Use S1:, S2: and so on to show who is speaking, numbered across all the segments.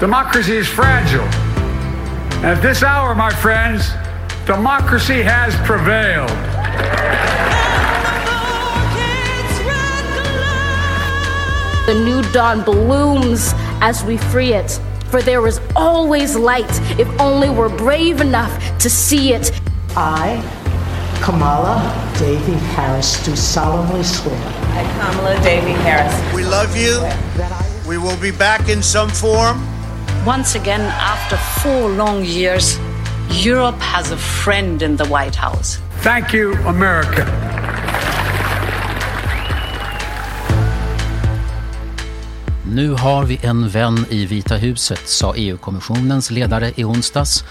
S1: Democracy is fragile. And at this hour, my friends, democracy has prevailed.
S2: The new dawn blooms as we free it. For there is always light if only we're brave enough to see it.
S3: I, Kamala Davy Harris, do solemnly swear.
S4: I, Kamala Davy Harris.
S5: We love you. We will be back in some form.
S6: Once again, after four long years, Europe has a friend in the White House.
S1: Thank you, America.
S7: Nu har vi en vän i Vita huset, sa EU-kommissionens ledare i onsdags.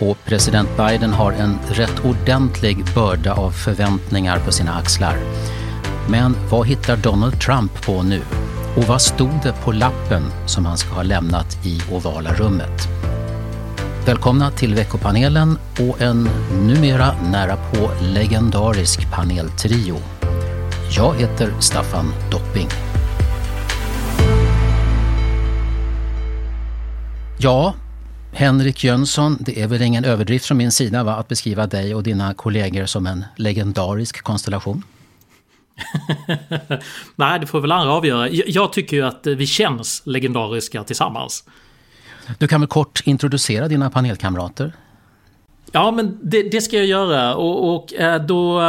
S7: Och president Biden har en rätt ordentlig börda av förväntningar på sina axlar. Men vad hittar Donald Trump på nu? Och vad stod det på lappen som han ska ha lämnat i ovala rummet? Välkomna till veckopanelen och en numera nära på legendarisk paneltrio. Jag heter Staffan Dopping. Ja, Henrik Jönsson, det är väl ingen överdrift från min sida va, att beskriva dig och dina kollegor som en legendarisk konstellation?
S8: Nej, det får väl andra avgöra. Jag tycker ju att vi känns legendariska tillsammans.
S7: Du kan väl kort introducera dina panelkamrater?
S8: Ja, men det, det, ska jag göra och, och då,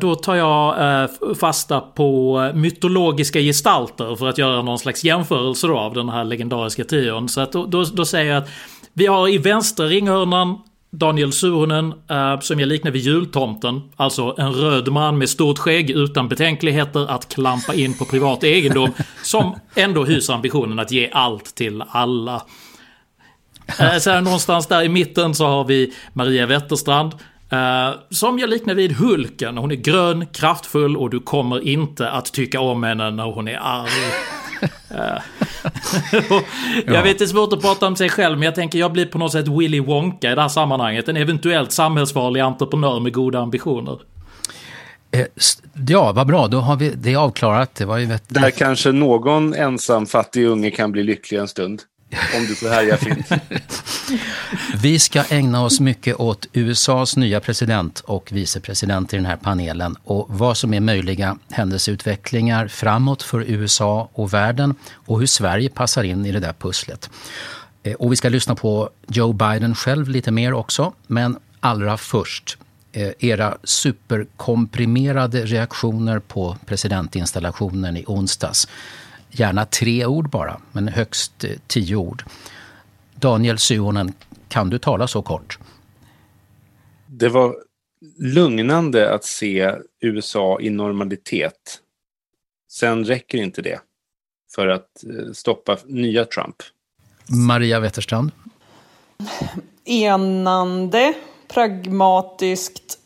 S8: då tar jag fasta på mytologiska gestalter för att göra någon slags jämförelse av den här legendariska trion. Så att då, då, då säger jag att vi har i vänstra ringhörnan Daniel Suhonen, äh, som jag liknar vid jultomten. Alltså en röd man med stort skägg utan betänkligheter att klampa in på privat egendom. Som ändå hyser ambitionen att ge allt till alla. Äh, sen någonstans där i mitten så har vi Maria Wetterstrand. Uh, som jag liknar vid Hulken. Hon är grön, kraftfull och du kommer inte att tycka om henne när hon är arg. jag vet det är svårt att prata om sig själv men jag tänker jag blir på något sätt Willy Wonka i det här sammanhanget. En eventuellt samhällsfarlig entreprenör med goda ambitioner.
S7: Eh, ja, vad bra. Då har vi det avklarat. Det var ju vet...
S9: Där kanske någon ensam fattig unge kan bli lycklig en stund. Om du får härja fint.
S7: Vi ska ägna oss mycket åt USAs nya president och vicepresident i den här panelen och vad som är möjliga händelseutvecklingar framåt för USA och världen och hur Sverige passar in i det där pusslet. Eh, och vi ska lyssna på Joe Biden själv lite mer också, men allra först eh, era superkomprimerade reaktioner på presidentinstallationen i onsdags. Gärna tre ord bara, men högst eh, tio ord. Daniel Suhonen, kan du tala så kort?
S9: Det var lugnande att se USA i normalitet. Sen räcker inte det för att eh, stoppa nya Trump.
S7: Maria Wetterstrand?
S10: Enande, pragmatiskt,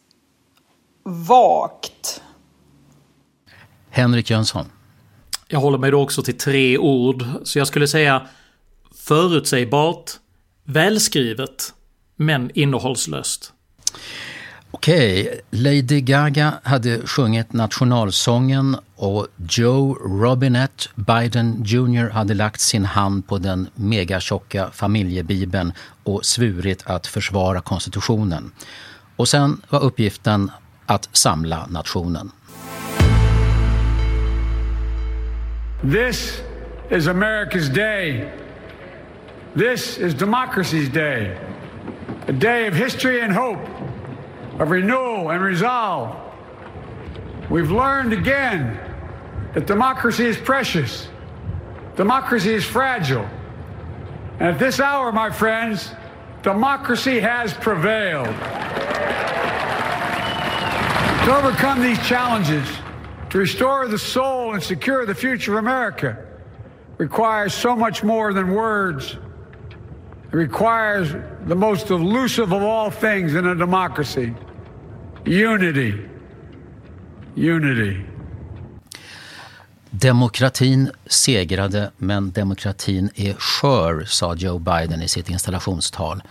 S10: vagt.
S7: Henrik Jönsson?
S8: Jag håller mig då också till tre ord, så jag skulle säga förutsägbart, välskrivet, men innehållslöst.
S7: Okej, Lady Gaga hade sjungit nationalsången och Joe Robinette Biden Jr hade lagt sin hand på den megatjocka familjebibeln och svurit att försvara konstitutionen. Och sen var uppgiften att samla nationen.
S1: This is America's day. This is democracy's day. a day of history and hope, of renewal and resolve. We've learned again that democracy is precious, democracy is fragile. And at this hour, my friends, democracy has prevailed. To overcome these challenges, to restore the soul and secure the future of America, requires so much more than words. It requires the most elusive of all things in a democracy unity. Unity.
S7: Demokratin segrade, men demokratin är skör, sa Joe Biden i sitt installationstal.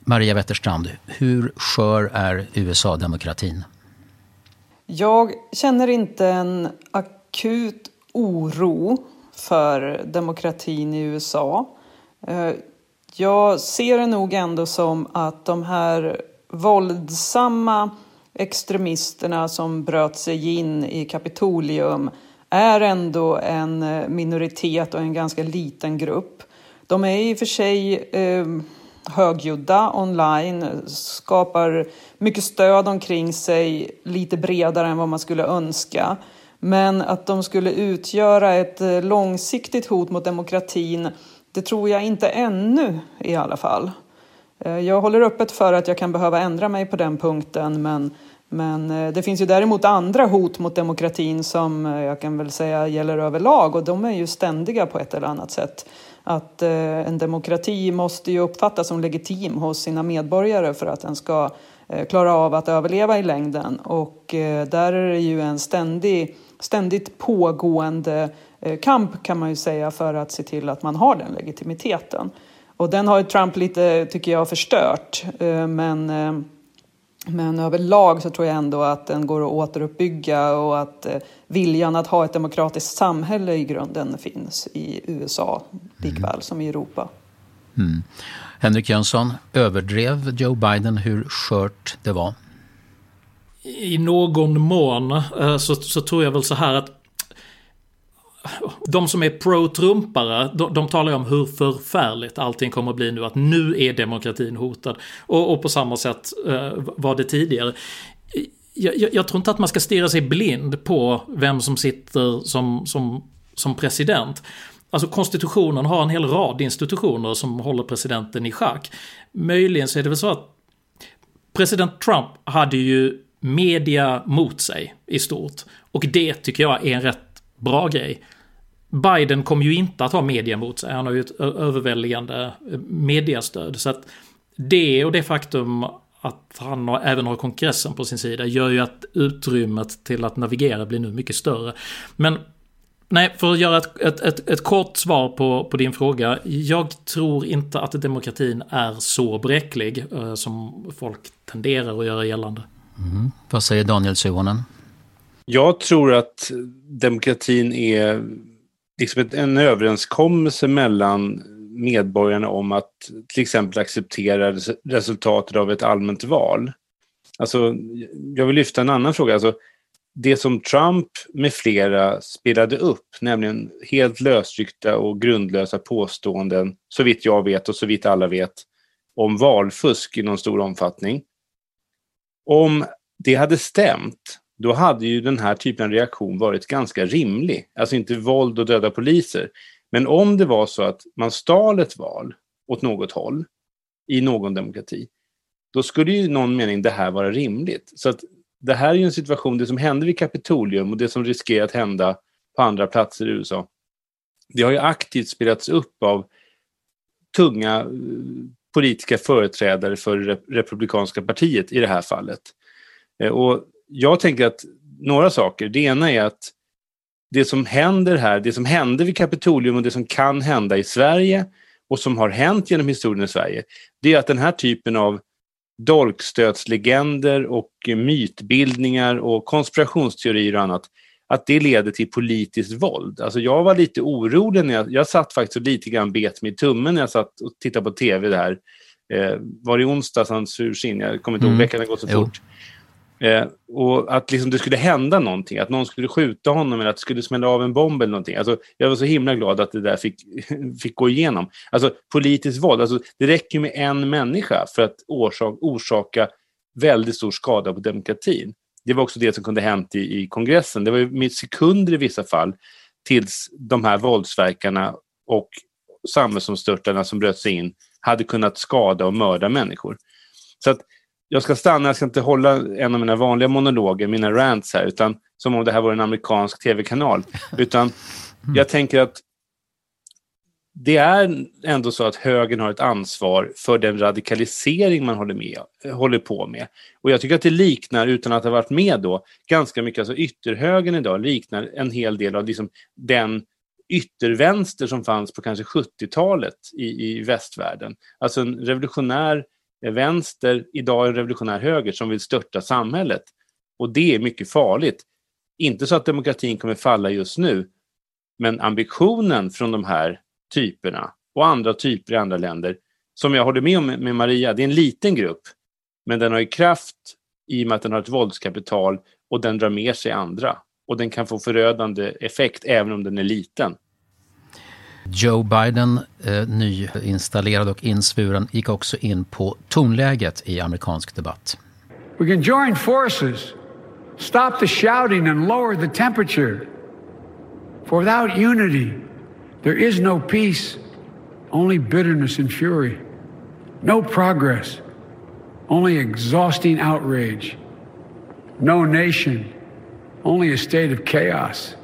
S7: Maria Wetterstrand, hur skör är USA-demokratin?
S10: Jag känner inte en akut oro för demokratin i USA. Eh, jag ser det nog ändå som att de här våldsamma extremisterna som bröt sig in i Kapitolium är ändå en minoritet och en ganska liten grupp. De är i och för sig eh, högljudda online, skapar mycket stöd omkring sig, lite bredare än vad man skulle önska. Men att de skulle utgöra ett eh, långsiktigt hot mot demokratin, det tror jag inte ännu i alla fall. Eh, jag håller öppet för att jag kan behöva ändra mig på den punkten men, men eh, det finns ju däremot andra hot mot demokratin som jag kan väl säga gäller överlag och de är ju ständiga på ett eller annat sätt. Att eh, en demokrati måste ju uppfattas som legitim hos sina medborgare för att den ska eh, klara av att överleva i längden och eh, där är det ju en ständig ständigt pågående eh, kamp kan man ju säga för att se till att man har den legitimiteten. Och den har ju Trump lite, tycker jag, förstört. Eh, men, eh, men överlag så tror jag ändå att den går att återuppbygga och att viljan att ha ett demokratiskt samhälle i grunden finns i USA likväl mm. som i Europa.
S7: Mm. Henrik Jönsson, överdrev Joe Biden hur skört det var?
S8: i någon mån eh, så, så tror jag väl så här att de som är pro-trumpare, de, de talar ju om hur förfärligt allting kommer att bli nu. Att nu är demokratin hotad. Och, och på samma sätt eh, var det tidigare. Jag, jag, jag, tror inte att man ska stirra sig blind på vem som sitter som, som, som president. Alltså konstitutionen har en hel rad institutioner som håller presidenten i schack. Möjligen så är det väl så att president Trump hade ju media mot sig i stort. Och det tycker jag är en rätt bra grej. Biden kommer ju inte att ha media mot sig. Han har ju ett överväldigande mediestöd. mediastöd. Så att det och det faktum att han har, även har kongressen på sin sida gör ju att utrymmet till att navigera blir nu mycket större. Men nej, för att göra ett, ett, ett, ett, kort svar på, på din fråga. Jag tror inte att demokratin är så bräcklig eh, som folk tenderar att göra gällande.
S7: Mm. Vad säger Daniel Suhonen?
S9: Jag tror att demokratin är liksom en överenskommelse mellan medborgarna om att till exempel acceptera resultatet av ett allmänt val. Alltså, jag vill lyfta en annan fråga. Alltså, det som Trump med flera spelade upp, nämligen helt lösryckta och grundlösa påståenden, så vitt jag vet och så vitt alla vet, om valfusk i någon stor omfattning om det hade stämt, då hade ju den här typen av reaktion varit ganska rimlig. Alltså inte våld och döda poliser. Men om det var så att man stal ett val åt något håll i någon demokrati, då skulle ju i någon mening det här vara rimligt. Så att det här är ju en situation, det som hände vid Kapitolium och det som riskerar att hända på andra platser i USA, det har ju aktivt spelats upp av tunga eh, politiska företrädare för det republikanska partiet i det här fallet. Eh, och jag tänker att några saker. Det ena är att det som händer här, det som hände vid Kapitolium och det som kan hända i Sverige och som har hänt genom historien i Sverige, det är att den här typen av dolkstötslegender och mytbildningar och konspirationsteorier och annat, att det leder till politiskt våld. Alltså jag var lite orolig när jag, jag satt faktiskt och lite grann bet mig i tummen när jag satt och tittade på tv där. Eh, var det onsdags han sur sin? Jag kommer inte ihåg, mm. veckan har gått så fort. Eh, och att liksom det skulle hända någonting, att någon skulle skjuta honom eller att det skulle smälla av en bomb eller någonting. Alltså, jag var så himla glad att det där fick, fick gå igenom. Alltså politiskt våld, alltså, det räcker med en människa för att orsaka, orsaka väldigt stor skada på demokratin. Det var också det som kunde hänt i, i kongressen. Det var ju med sekunder i vissa fall tills de här våldsverkarna och samhällsomstörtarna som bröt sig in hade kunnat skada och mörda människor. Så att jag ska stanna, jag ska inte hålla en av mina vanliga monologer, mina rants här, utan som om det här var en amerikansk tv-kanal. Utan jag tänker att det är ändå så att högern har ett ansvar för den radikalisering man håller, med, håller på med. Och jag tycker att det liknar, utan att ha varit med då, ganska mycket, alltså ytterhögern idag liknar en hel del av liksom den yttervänster som fanns på kanske 70-talet i, i västvärlden. Alltså en revolutionär vänster, idag en revolutionär höger som vill störta samhället. Och det är mycket farligt. Inte så att demokratin kommer falla just nu, men ambitionen från de här typerna och andra typer i andra länder, som jag håller med om med Maria, det är en liten grupp, men den har ju kraft i och med att den har ett våldskapital och den drar med sig andra. Och den kan få förödande effekt även om den är liten.
S7: Joe Biden, eh, nyinstallerad och insvuren, gick också in på tonläget i amerikansk debatt.
S1: We can join forces, stop the shouting and lower the temperature. For without unity, there is no peace, only bitterness and fury. No progress, only exhausting outrage. No nation, only a state of chaos.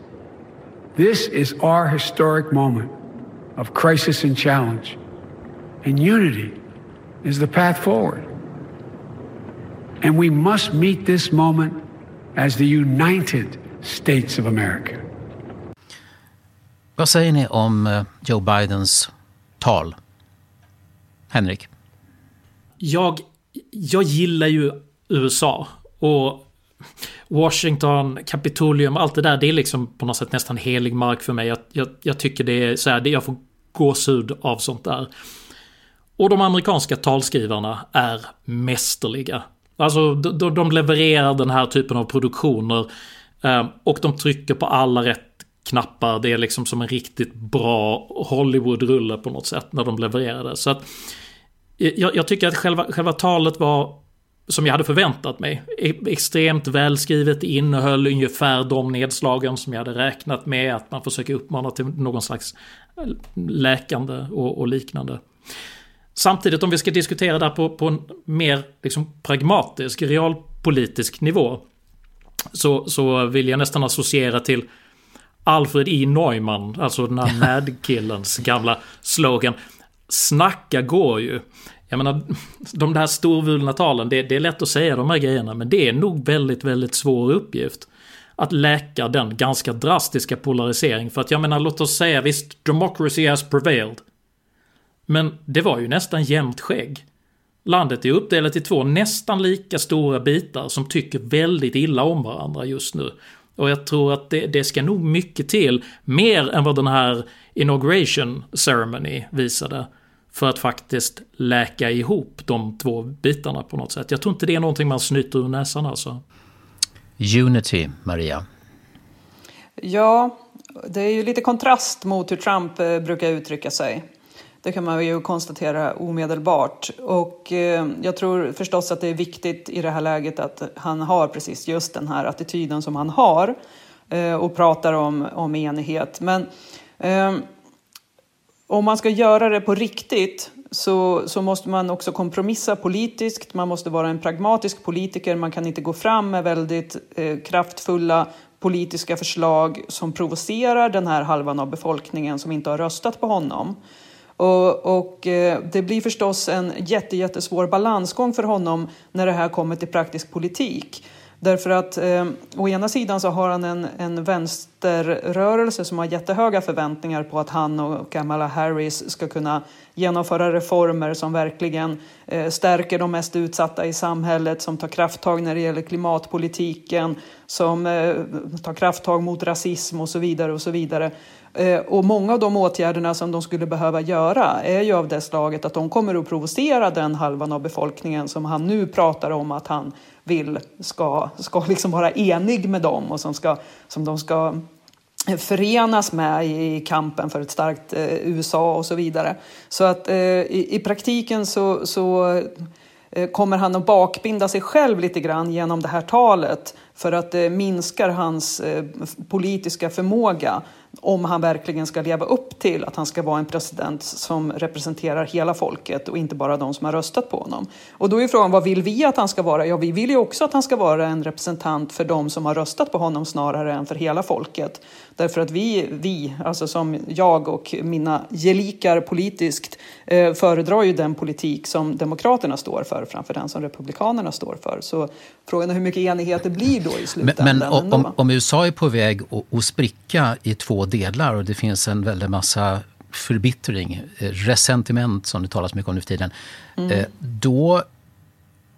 S1: This is our historic moment of crisis and challenge. And unity is the path forward. And we must meet this moment as the United States of America.
S7: Vad säger ni om eh, Joe Bidens tal? Henrik?
S8: Jag, jag gillar ju USA. Och Washington, Kapitolium, allt det där, det är liksom på något sätt nästan helig mark för mig. Jag, jag, jag tycker det är så här, jag får gåshud av sånt där. Och de amerikanska talskrivarna är mästerliga. Alltså de, de levererar den här typen av produktioner ehm, och de trycker på alla rätt knappar. Det är liksom som en riktigt bra Hollywood-rulle på något sätt när de levererar det. Så att eh, jag, jag tycker att själva, själva talet var som jag hade förväntat mig. E, extremt välskrivet, innehöll ungefär de nedslagen som jag hade räknat med. Att man försöker uppmana till någon slags läkande och, och liknande. Samtidigt om vi ska diskutera det här på, på en mer liksom, pragmatisk, realpolitisk nivå. Så, så vill jag nästan associera till Alfred E. Neumann, alltså den här Mad-killens gamla slogan. Snacka går ju. Jag menar, de där storvulna talen, det, det, är lätt att säga de här grejerna, men det är nog väldigt, väldigt svår uppgift. Att läka den ganska drastiska polarisering. För att jag menar, låt oss säga visst, democracy has prevailed. Men det var ju nästan jämnt skägg. Landet är uppdelat i två nästan lika stora bitar som tycker väldigt illa om varandra just nu. Och jag tror att det, det ska nog mycket till, mer än vad den här inauguration ceremony visade för att faktiskt läka ihop de två bitarna på något sätt. Jag tror inte det är någonting man snyter ur näsan alltså.
S7: Unity, Maria.
S10: Ja, det är ju lite kontrast mot hur Trump eh, brukar uttrycka sig. Det kan man ju konstatera omedelbart. Och eh, jag tror förstås att det är viktigt i det här läget att han har precis just den här attityden som han har eh, och pratar om, om enighet. Men om man ska göra det på riktigt så, så måste man också kompromissa politiskt. Man måste vara en pragmatisk politiker. Man kan inte gå fram med väldigt eh, kraftfulla politiska förslag som provocerar den här halvan av befolkningen som inte har röstat på honom. Och, och eh, det blir förstås en jätte, jättesvår balansgång för honom när det här kommer till praktisk politik. Därför att eh, å ena sidan så har han en, en vänsterrörelse som har jättehöga förväntningar på att han och Kamala Harris ska kunna genomföra reformer som verkligen eh, stärker de mest utsatta i samhället, som tar krafttag när det gäller klimatpolitiken, som eh, tar krafttag mot rasism och så vidare och så vidare. Eh, och många av de åtgärderna som de skulle behöva göra är ju av det slaget att de kommer att provocera den halvan av befolkningen som han nu pratar om att han vill ska, ska liksom vara enig med dem och som, ska, som de ska förenas med i kampen för ett starkt eh, USA och så vidare. Så att eh, i, i, praktiken så, så eh, kommer han att bakbinda sig själv lite grann genom det här talet för att det minskar hans eh, politiska förmåga om han verkligen ska leva upp till att han ska vara en president som representerar hela folket och inte bara de som har röstat på honom. Och då är frågan, vad vill vi att han ska vara? Ja, vi vill ju också att han ska vara en representant för de som har röstat på honom snarare än för hela folket. Därför att vi, vi alltså som jag och mina gelikar politiskt, eh, föredrar ju den politik som Demokraterna står för framför den som Republikanerna står för. Så frågan är hur mycket enighet det blir då i slutändan.
S7: Men, men om, om, USA är på väg att, att spricka i två delar och det finns en väldig massa förbittring, eh, resentiment som det talas mycket om nu för tiden, mm. Eh, då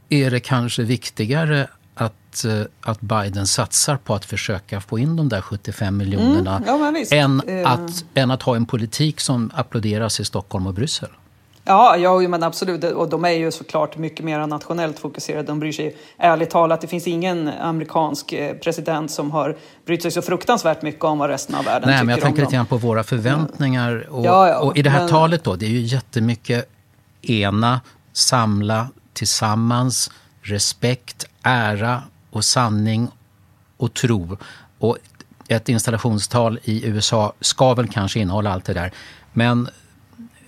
S7: är det kanske viktigare att, eh, att Biden satsar på att försöka få in de där 75 miljonerna mm, ja, än, att, än att ha en politik som applåderas i Stockholm och Bryssel.
S10: Ja, ja men absolut. Och de är ju såklart mycket mer nationellt fokuserade. De bryr sig ärligt talat. Det finns ingen amerikansk eh, president som har brytt sig så fruktansvärt mycket om vad resten av världen
S7: Nej,
S10: tycker
S7: men jag tänker lite grann på våra förväntningar. Och, ja, ja, och i det här men... talet då, det är ju jättemycket ena, samla, tillsammans, respekt, ära och sanning och tro. Och ett installationstal i USA ska väl kanske innehålla allt det där. Men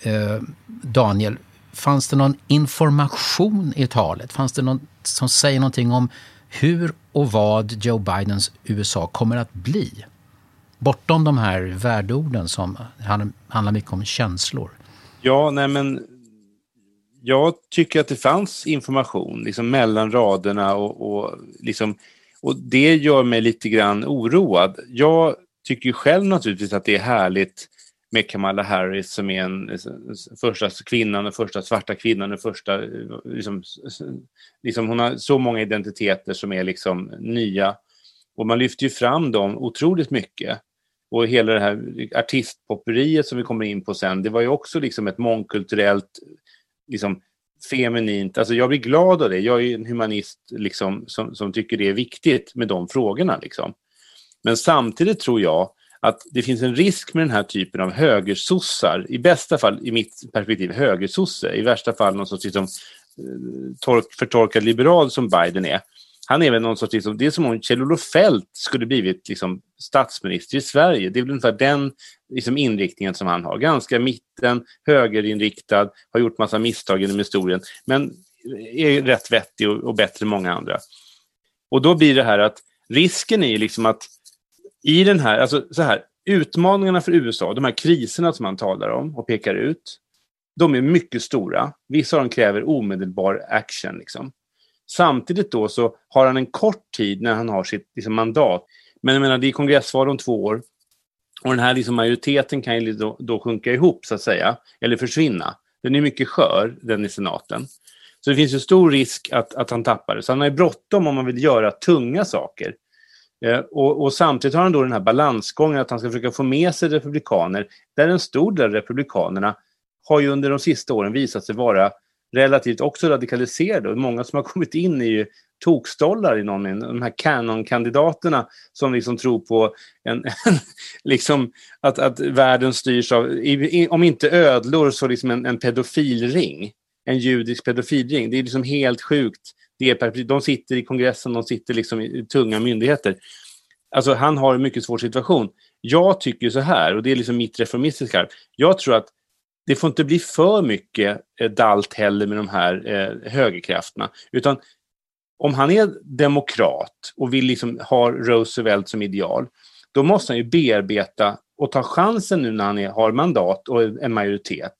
S7: eh, Daniel, fanns det någon information i talet? Fanns det någon som säger någonting om hur och vad Joe Bidens USA kommer att bli? Bortom de här värdeorden som handlar mycket om känslor.
S9: Ja, nej men jag tycker att det fanns information liksom mellan raderna och, och, liksom, och det gör mig lite grann oroad. Jag tycker själv naturligtvis att det är härligt med Kamala Harris som är en eh, första kvinnan, den första svarta kvinnan, den första, eh, liksom, liksom hon har så många identiteter som är liksom nya. Och man lyfter ju fram dem otroligt mycket. Och hela det här artistpopperiet som vi kommer in på sen, det var ju också liksom ett mångkulturellt, liksom feminint, alltså jag blir glad av det. Jag är en humanist liksom, som, som tycker det är viktigt med de frågorna. Liksom. Men samtidigt tror jag att det finns en risk med den här typen av högersossar, i bästa fall, i mitt perspektiv, högersosse, i värsta fall någon sorts liksom, eh, tork, förtorkad liberal som Biden är. Han är väl någon sorts, liksom, det är som om Kjell-Olof Feldt skulle blivit liksom, statsminister i Sverige. Det är väl ungefär den liksom, inriktningen som han har. Ganska mitten, högerinriktad, har gjort massa misstag genom historien, men är rätt vettig och, och bättre än många andra. Och då blir det här att risken är ju liksom att i den här, alltså så här, utmaningarna för USA, de här kriserna som man talar om och pekar ut, de är mycket stora. Vissa av dem kräver omedelbar action. Liksom. Samtidigt då så har han en kort tid när han har sitt liksom, mandat. Men jag menar, det är kongressval om två år. Och den här liksom, majoriteten kan ju då, då sjunka ihop, så att säga, eller försvinna. Den är mycket skör, den i senaten. Så det finns ju stor risk att, att han tappar det. Så han har ju bråttom om man vill göra tunga saker. Eh, och, och, samtidigt har han då den här balansgången att han ska försöka få med sig republikaner, där en stor del av republikanerna har ju under de sista åren visat sig vara relativt också radikaliserade. Och många som har kommit in är ju tokstollar i någon De här Canon-kandidaterna som liksom tror på en, en liksom att, att världen styrs av, om inte ödlor, så liksom en, en pedofilring. En judisk pedofilring. Det är liksom helt sjukt det de sitter i kongressen, de sitter liksom i tunga myndigheter. Alltså han har en mycket svår situation. Jag tycker så här, och det är liksom mitt reformistiska arv, Jag tror att det får inte bli för mycket eh, dalt heller med de här eh, högerkrafterna. Utan om han är demokrat och vill liksom ha Roosevelt som ideal, då måste han ju bearbeta och ta chansen nu när han är, har mandat och en majoritet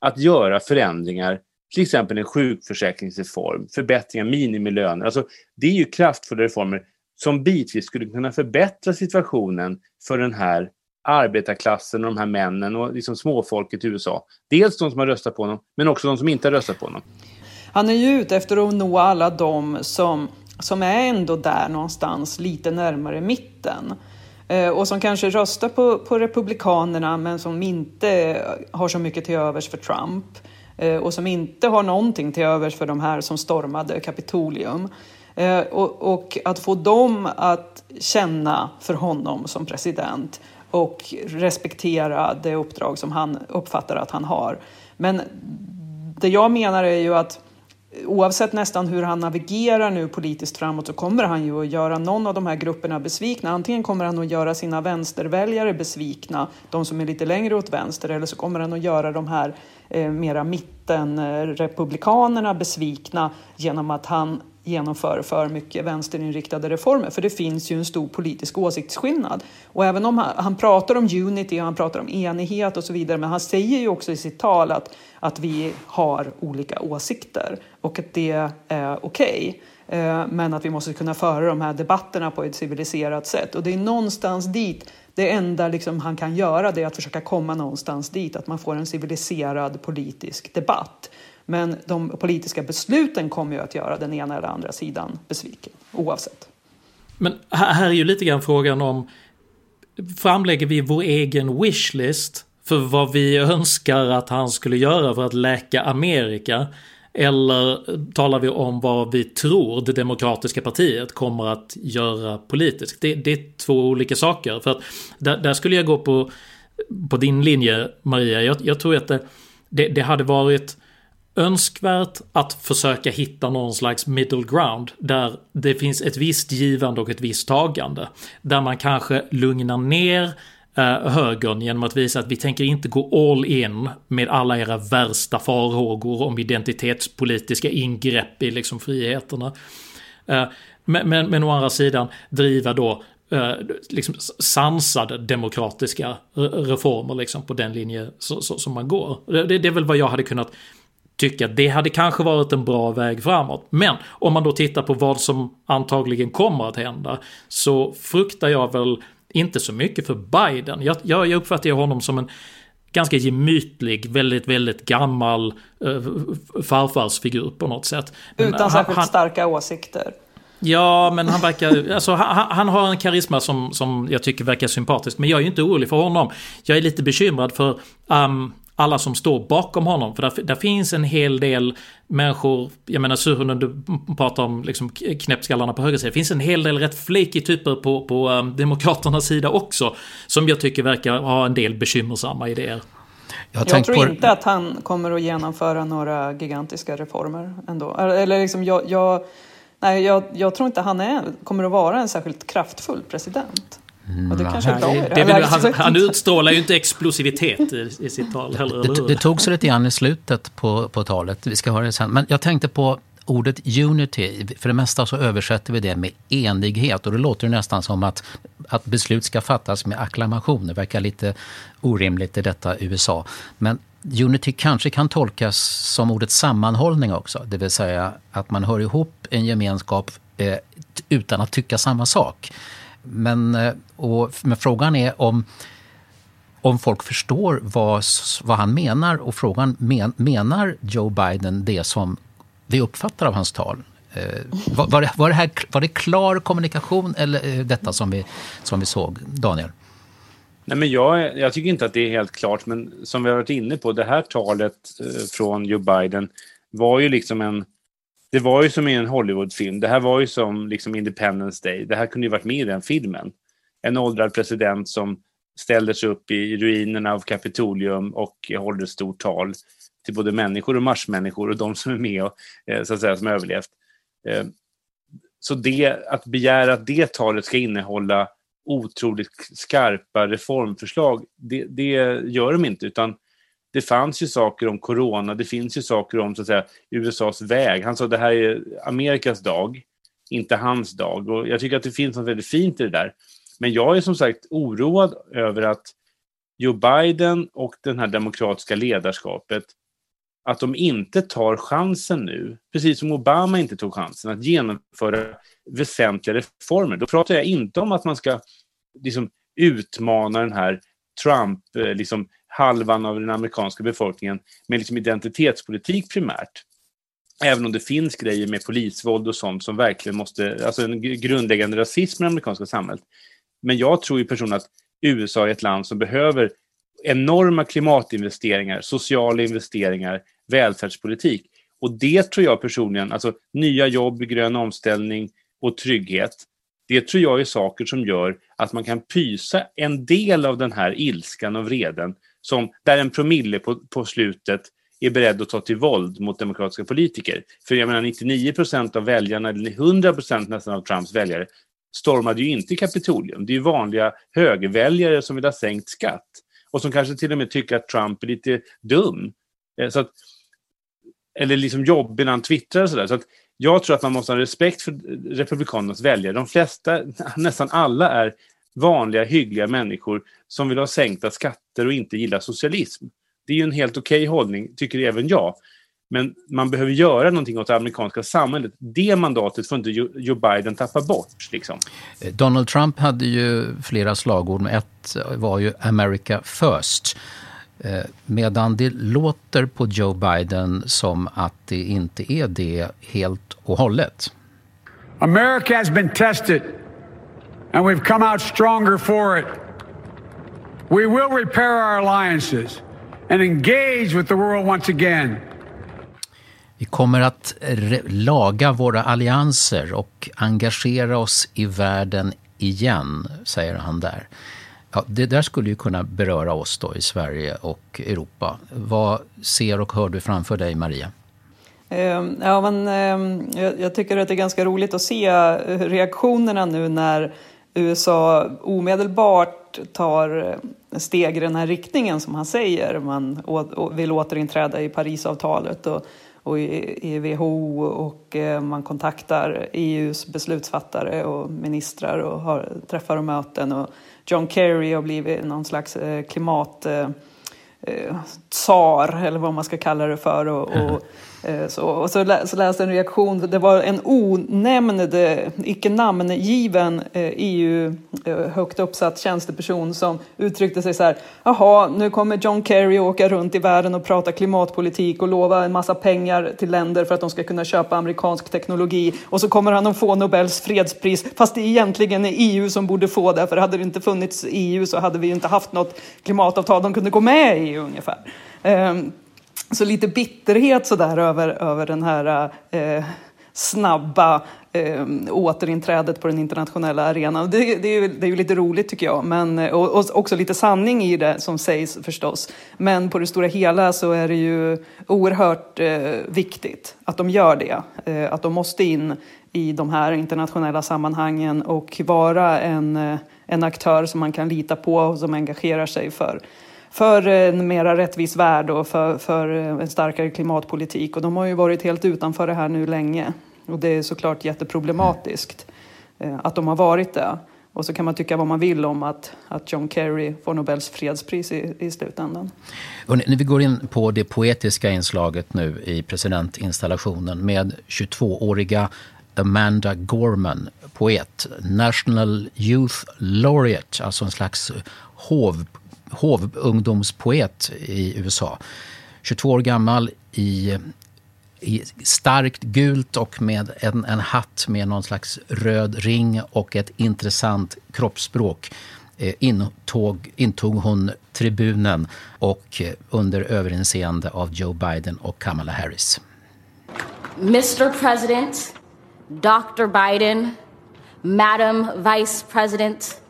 S9: att göra förändringar till exempel en sjukförsäkringsreform, förbättringar, minimilöner. Alltså, det är ju kraftfulla reformer som bitvis skulle kunna förbättra situationen för den här arbetarklassen och de här männen och liksom småfolket i USA. Dels de som har röstat på honom, men också de som inte har röstat på honom.
S10: Han är ju ute efter att nå alla de som, som är ändå där någonstans, lite närmare mitten. Eh, och som kanske röstar på, på Republikanerna men som inte har så mycket till övers för Trump eh, Eh, och som inte har någonting till övers för de här som stormade Kapitolium. Eh, och, och, att få dem att känna för honom som president och respektera det uppdrag som han uppfattar att han har. Men det jag menar är ju att oavsett nästan hur han navigerar nu politiskt framåt så kommer han ju att göra någon av de här grupperna besvikna. Antingen kommer han att göra sina vänsterväljare besvikna, de som är lite längre åt vänster, eller så kommer han att göra de här eh, mera mittenrepublikanerna besvikna genom att han genomför för mycket vänsterinriktade reformer. För det finns ju en stor politisk åsiktsskillnad. Och även om han, han, pratar om unity och han pratar om enighet och så vidare, men han säger ju också i sitt tal att, att vi har olika åsikter och att det är okej. Okay. Men att vi måste kunna föra de här debatterna på ett civiliserat sätt. Och det är någonstans dit, det enda liksom han kan göra det är att försöka komma någonstans dit, att man får en civiliserad politisk debatt. Men de politiska besluten kommer ju att göra den ena eller andra sidan besviken, oavsett.
S8: Men här är ju lite grann frågan om framlägger vi vår egen wishlist för vad vi önskar att han skulle göra för att läka Amerika? Eller talar vi om vad vi tror det demokratiska partiet kommer att göra politiskt? Det, det är två olika saker. För att där, där, skulle jag gå på, på din linje Maria. Jag, jag tror att det, det, det hade varit önskvärt att försöka hitta någon slags middle ground där det finns ett visst givande och ett visst tagande. Där man kanske lugnar ner eh, högern genom att visa att vi tänker inte gå all in med alla era värsta farhågor om identitetspolitiska ingrepp i liksom friheterna. Eh, men, men, men å andra sidan driva då eh, liksom sansade demokratiska reformer liksom på den linje som man går. Det, det är väl vad jag hade kunnat tycka att det hade kanske varit en bra väg framåt. Men om man då tittar på vad som antagligen kommer att hända så fruktar jag väl inte så mycket för Biden. Jag, jag, jag uppfattar honom som en ganska gemytlig, väldigt, väldigt gammal uh, farfarsfigur på något sätt.
S10: Men Utan särskilt han, starka åsikter.
S8: Ja, men han verkar... Alltså, han, han, har en karisma som, som jag tycker verkar sympatisk. Men jag är ju inte orolig för honom. Jag är lite bekymrad för um, alla som står bakom honom. För där, där finns en hel del människor, jag menar Suhonen du pratar om liksom knäppskallarna på höger sida. Det finns en hel del rätt flaky typer på, på um, Demokraternas sida också. Som jag tycker verkar ha en del bekymmersamma idéer.
S10: Jag, jag tror på... inte att han kommer att genomföra några gigantiska reformer ändå. Eller liksom jag, jag nej, jag, jag tror inte han är, kommer att vara en särskilt kraftfull president.
S8: Mm. Det det, det, det han, han utstrålar ju inte explosivitet i, i sitt tal heller.
S7: Det, det tog sig lite grann i slutet på, på talet. Vi ska höra det sen. Men jag tänkte på ordet unity. För det mesta så översätter vi det med enighet. Och det låter nästan som att, att beslut ska fattas med acklamation. Det verkar lite orimligt i detta USA. Men unity kanske kan tolkas som ordet sammanhållning också. Det vill säga att man hör ihop en gemenskap eh, utan att tycka samma sak. Men, eh, och, men frågan är om, om folk förstår vad, vad han menar. Och frågan, men, menar Joe Biden det som vi uppfattar av hans tal? Eh, var, var, det, var, det här, var det klar kommunikation eller eh, detta som vi, som vi såg? Daniel?
S9: Nej, men jag, jag tycker inte att det är helt klart, men som vi har varit inne på, det här talet från Joe Biden var ju liksom en det var ju som i en Hollywoodfilm. Det här var ju som liksom Independence Day. Det här kunde ju varit med i den filmen. En åldrad president som ställer sig upp i ruinerna av Kapitolium och håller ett stort tal till både människor och marsmänniskor och de som är med och eh, så att säga som överlevt. Eh, så det, att begära att det talet ska innehålla otroligt skarpa reformförslag, det, det gör de inte, utan det fanns ju saker om corona, det finns ju saker om så att säga, USAs väg. Han sa att det här är Amerikas dag, inte hans dag. Och jag tycker att det finns något väldigt fint i det där. Men jag är som sagt oroad över att Joe Biden och det här demokratiska ledarskapet att de inte tar chansen nu, precis som Obama inte tog chansen, att genomföra väsentliga reformer. Då pratar jag inte om att man ska liksom, utmana den här Trump, eh, liksom, halvan av den amerikanska befolkningen med liksom identitetspolitik primärt. Även om det finns grejer med polisvåld och sånt som verkligen måste, alltså en grundläggande rasism i det amerikanska samhället. Men jag tror ju personligen att USA är ett land som behöver enorma klimatinvesteringar, sociala investeringar, välfärdspolitik. Och det tror jag personligen, alltså nya jobb, grön omställning och trygghet, det tror jag är saker som gör att man kan pysa en del av den här ilskan och vreden som, där en promille på, på slutet är beredd att ta till våld mot demokratiska politiker. För jag menar 99 procent av väljarna, eller 100 procent nästan av Trumps väljare, stormade ju inte Kapitolium. Det är ju vanliga högerväljare som vill ha sänkt skatt och som kanske till och med tycker att Trump är lite dum. Eh, så att, eller liksom jobbig när han twittrar och sådär. Så att jag tror att man måste ha respekt för Republikanernas väljare. De flesta, nästan alla, är vanliga, hyggliga människor som vill ha sänkta skatter och inte gillar socialism. Det är ju en helt okej okay hållning, tycker även jag. Men man behöver göra någonting åt det amerikanska samhället. Det mandatet får inte Joe Biden tappa bort. Liksom.
S7: Donald Trump hade ju flera slagord, men ett var ju America first. Eh, medan det låter på Joe Biden som att det inte är det helt och hållet.
S1: America has been tested and we've come out stronger for it. We will repair our alliances and engage with the world once again.
S7: Vi kommer att laga våra allianser och engagera oss i världen igen, säger han där. Ja, det där skulle ju kunna beröra oss då i Sverige och Europa. Vad ser och hör du framför dig, Maria?
S10: Ehm, ja, men, ehm, jag tycker att det är ganska roligt att se reaktionerna nu när USA omedelbart tar eh, steg i den här riktningen som han säger. Man vill återinträda i Parisavtalet och, och i WHO och eh, man kontaktar EUs beslutsfattare och ministrar och har träffar och möten. Och John Kerry har blivit någon slags eh, klimat eh, tsar eller vad man ska kalla det för. Och, och Eh, så, och så, lä, så läste en reaktion, det var en onämnd, icke namngiven eh, EU-högt eh, uppsatt tjänsteperson som uttryckte sig så här, jaha, nu kommer John Kerry åka runt i världen och prata klimatpolitik och lova en massa pengar till länder för att de ska kunna köpa amerikansk teknologi och så kommer han att få Nobels fredspris, fast det egentligen är EU som borde få det, för hade det inte funnits EU så hade vi inte haft något klimatavtal de kunde gå med i ungefär. Ehm, så lite bitterhet sådär över, över den här eh, snabba eh, återinträdet på den internationella arenan. Det, det, är ju, det är ju lite roligt tycker jag, men, eh, och, och, också lite sanning i det som sägs förstås. Men på det stora hela så är det ju oerhört eh, viktigt att de gör det. Eh, att de måste in i de här internationella sammanhangen och vara en, eh, en aktör som man kan lita på och som engagerar sig för för en mera rättvis värld och för, för en starkare klimatpolitik. Och de har ju varit helt utanför det här nu länge. Och det är såklart jätteproblematiskt eh, att de har varit det. Och så kan man tycka vad man vill om att, att John Kerry får Nobels fredspris i, i slutändan.
S7: Och när vi går in på det poetiska inslaget nu i presidentinstallationen med 22-åriga Amanda Gorman, poet, National Youth Laureate, alltså en slags hov hovungdomspoet i USA. 22 år gammal i, i starkt gult och med en, en hatt med någon slags röd ring och ett intressant kroppsspråk eh, intog, intog hon tribunen och eh, under överinseende av Joe Biden och Kamala Harris.
S2: Mr President, Dr Biden, Madam Vice President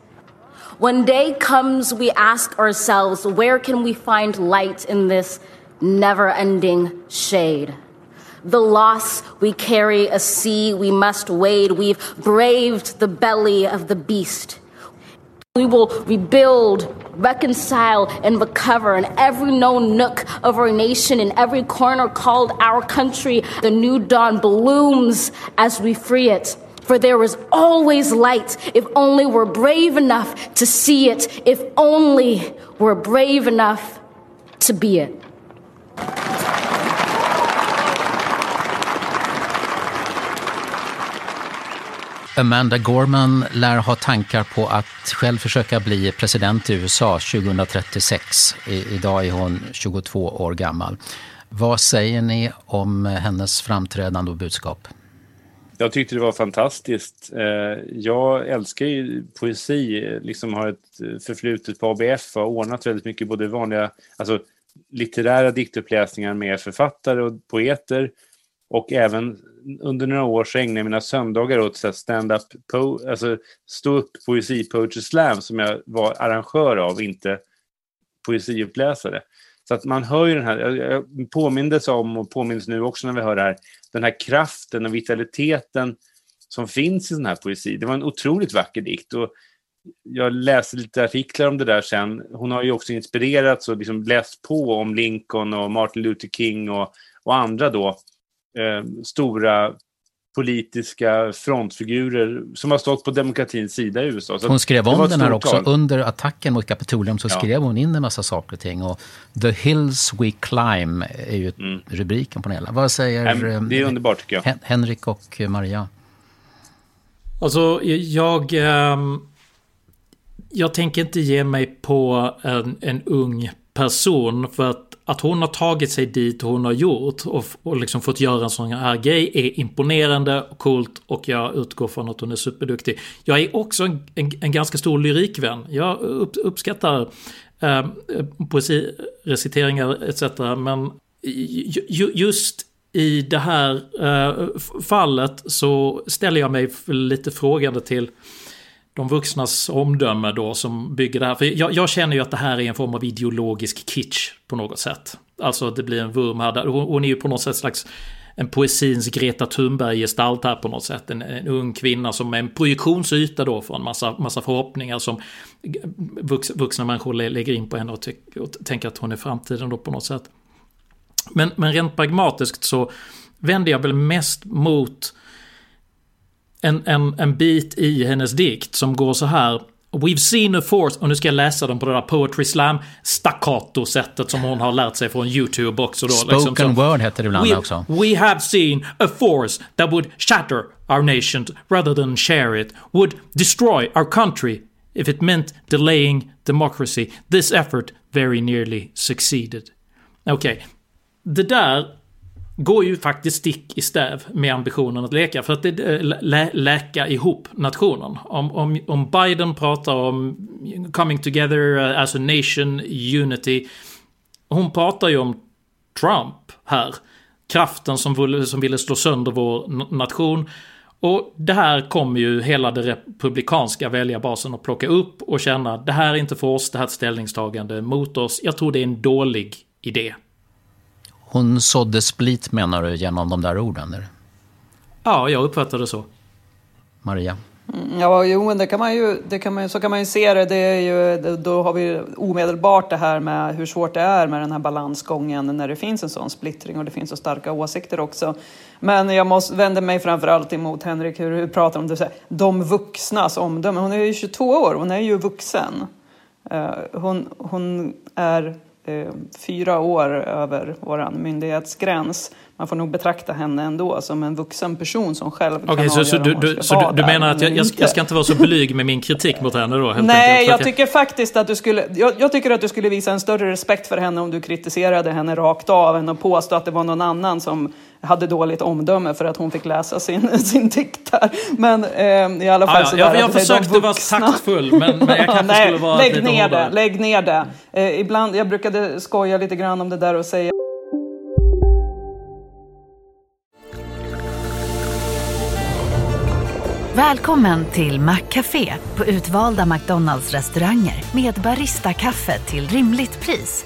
S2: When day comes, we ask ourselves, where can we find light in this never ending shade? The loss we carry, a sea we must wade. We've braved the belly of the beast. We will rebuild, reconcile, and recover in every known nook of our nation, in every corner called our country. The new dawn blooms as we free it. For there is always light if only we're brave enough to see it, if only we're brave enough to be it.
S7: Amanda Gorman lär ha tankar på att själv försöka bli president i USA 2036. I, idag är hon 22 år gammal. Vad säger ni om hennes framträdande och budskap?
S9: Jag tyckte det var fantastiskt. Eh, jag älskar ju poesi, liksom har ett förflutet på ABF och har ordnat väldigt mycket både vanliga, alltså litterära diktuppläsningar med författare och poeter och även under några år så ägnade jag mina söndagar åt stand-up, alltså stå upp poesi poetry slam som jag var arrangör av, inte poesiuppläsare. Så att man hör ju den här, jag påmindes om och påminns nu också när vi hör det här, den här kraften och vitaliteten som finns i sån här poesi. Det var en otroligt vacker dikt och jag läste lite artiklar om det där sen. Hon har ju också inspirerats och liksom läst på om Lincoln och Martin Luther King och, och andra då eh, stora politiska frontfigurer som har stått på demokratins sida i USA.
S7: Så hon skrev om den här också. Tal. Under attacken mot Kapitolium så ja. skrev hon in en massa saker och ting. Och The Hills We Climb är ju mm. rubriken på det hela. Vad säger
S9: Det är underbart tycker jag.
S7: Henrik och Maria?
S8: Alltså, jag... Ähm, jag tänker inte ge mig på en, en ung person för att att hon har tagit sig dit hon har gjort och, och liksom fått göra en sån här grej är imponerande och coolt och jag utgår från att hon är superduktig. Jag är också en, en, en ganska stor lyrikvän. Jag upp, uppskattar eh, poesireciteringar etc. Men ju, just i det här eh, fallet så ställer jag mig lite frågande till de vuxnas omdöme då som bygger det här. För jag, jag, känner ju att det här är en form av ideologisk kitsch på något sätt. Alltså det blir en vurm här. Hon, hon är ju på något sätt slags en poesins Greta Thunberg-gestalt här på något sätt. En, en, ung kvinna som är en projektionsyta då för en massa, massa förhoppningar som vux, vuxna människor lägger in på henne och, och tänker att hon är framtiden då på något sätt. Men, men rent pragmatiskt så vänder jag väl mest mot en, en, en bit i hennes dikt som går så här. We've seen a force, och nu ska jag läsa den på det där Poetry Slam staccato-sättet som hon har lärt sig från YouTube också då.
S7: Spoken liksom word heter det ibland
S8: we,
S7: också.
S8: We have seen a force that would shatter our nation rather than share it, would destroy our country if it meant delaying democracy. This effort very nearly succeeded. Okej, okay. det där går ju faktiskt stick i stäv med ambitionen att leka. För att det, eh, lä, läka ihop nationen. Om, om, om Biden pratar om coming together as a nation, unity. Hon pratar ju om Trump här. Kraften som, som ville slå sönder vår nation. Och det här kommer ju hela den republikanska väljarbasen att plocka upp och känna det här är inte för oss, det här är ett ställningstagande mot oss. Jag tror det är en dålig idé.
S7: Hon sådde split menar du genom de där orden? Eller?
S8: Ja, jag uppfattar det så.
S7: Maria?
S10: Mm, ja, jo, det kan man ju, det kan man, så kan man ju se det. det är ju, då har vi omedelbart det här med hur svårt det är med den här balansgången när det finns en sån splittring och det finns så starka åsikter också. Men jag måste vända mig framförallt emot Henrik, hur du pratar om det, de vuxnas omdöme. Hon är ju 22 år, hon är ju vuxen. Eh, hon, hon är eh, fyra år över vår myndighetsgräns. Man får nog betrakta henne ändå som en vuxen person som själv
S8: okay, kan så, så du, du, så du, du menar att jag, jag, jag, ska inte vara så blyg med min kritik mot henne då?
S10: Nej, jag tycker faktiskt att du skulle... Jag, jag, tycker att du skulle visa en större respekt för henne om du kritiserade henne rakt av än att påstå att det var någon annan som hade dåligt omdöme för att hon fick läsa sin, sin dikt där. Men eh, i alla fall
S8: ja, ja, Jag, jag försökte vara taktfull men, men jag kanske Nej, skulle vara
S10: lägg
S8: lite
S10: ner det, Lägg ner det. Eh, ibland, jag brukade skoja lite grann om det där och säga
S11: Välkommen till Maccafé på utvalda McDonalds restauranger med Baristakaffe till rimligt pris.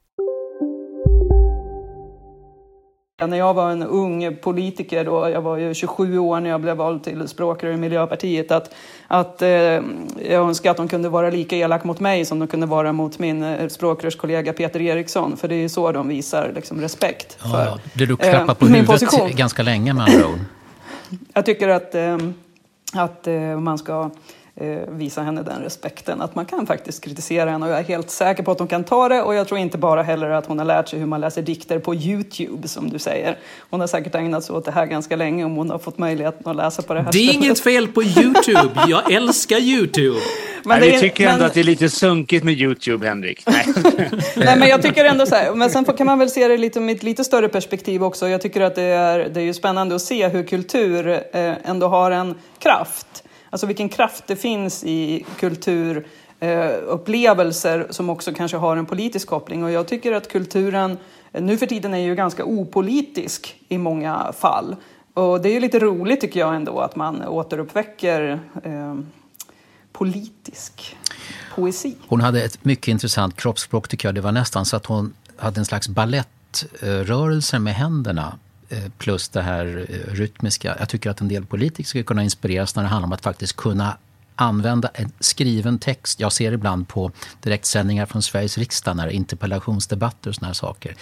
S10: När jag var en ung politiker, då, jag var ju 27 år när jag blev vald till språkrör i Miljöpartiet, att, att eh, jag önskar att de kunde vara lika elak mot mig som de kunde vara mot min eh, språkrörskollega Peter Eriksson. För det är ju så de visar liksom, respekt
S7: Ja,
S10: för
S7: ja. Det du
S10: eh,
S7: klappar på huvudet
S10: position.
S7: ganska länge med andra ord.
S10: Jag tycker att, eh, att eh, man ska visa henne den respekten. Att man kan faktiskt kritisera henne och jag är helt säker på att hon kan ta det. Och jag tror inte bara heller att hon har lärt sig hur man läser dikter på Youtube som du säger. Hon har säkert ägnat sig åt det här ganska länge om hon har fått möjligheten att läsa på det här
S8: Det är
S10: stället.
S8: inget fel på YouTube. Jag älskar YouTube.
S10: Men
S9: Nej, vi tycker ändå
S10: men-
S9: att det är lite sunkigt med YouTube, Henrik. Nej.
S10: Nej, men jag tycker ändå så här, men sen kan man väl se det lite med ett lite större perspektiv också. Jag tycker att det är, det är ju spännande att se hur kultur eh, ändå har en kraft. Alltså vilken kraft det finns i kulturupplevelser eh, som också kanske har en politisk koppling. Och jag tycker att kulturen eh, nu för tiden är ju ganska opolitisk i många fall. Och det är ju lite roligt tycker jag ändå att man återuppväcker eh, politisk poesi.
S7: Hon hade ett mycket intressant kroppsspråk tycker jag. Det var nästan så att hon hade en slags balettrörelse med händerna Eh, plus det här eh, rytmiska. Jag tycker att en del politiker ska kunna inspireras när det handlar om att faktiskt kunna använda en skriven text. Jag ser ibland på direktsändningar från Sveriges riksdag när det är interpellationsdebatter och såna här saker.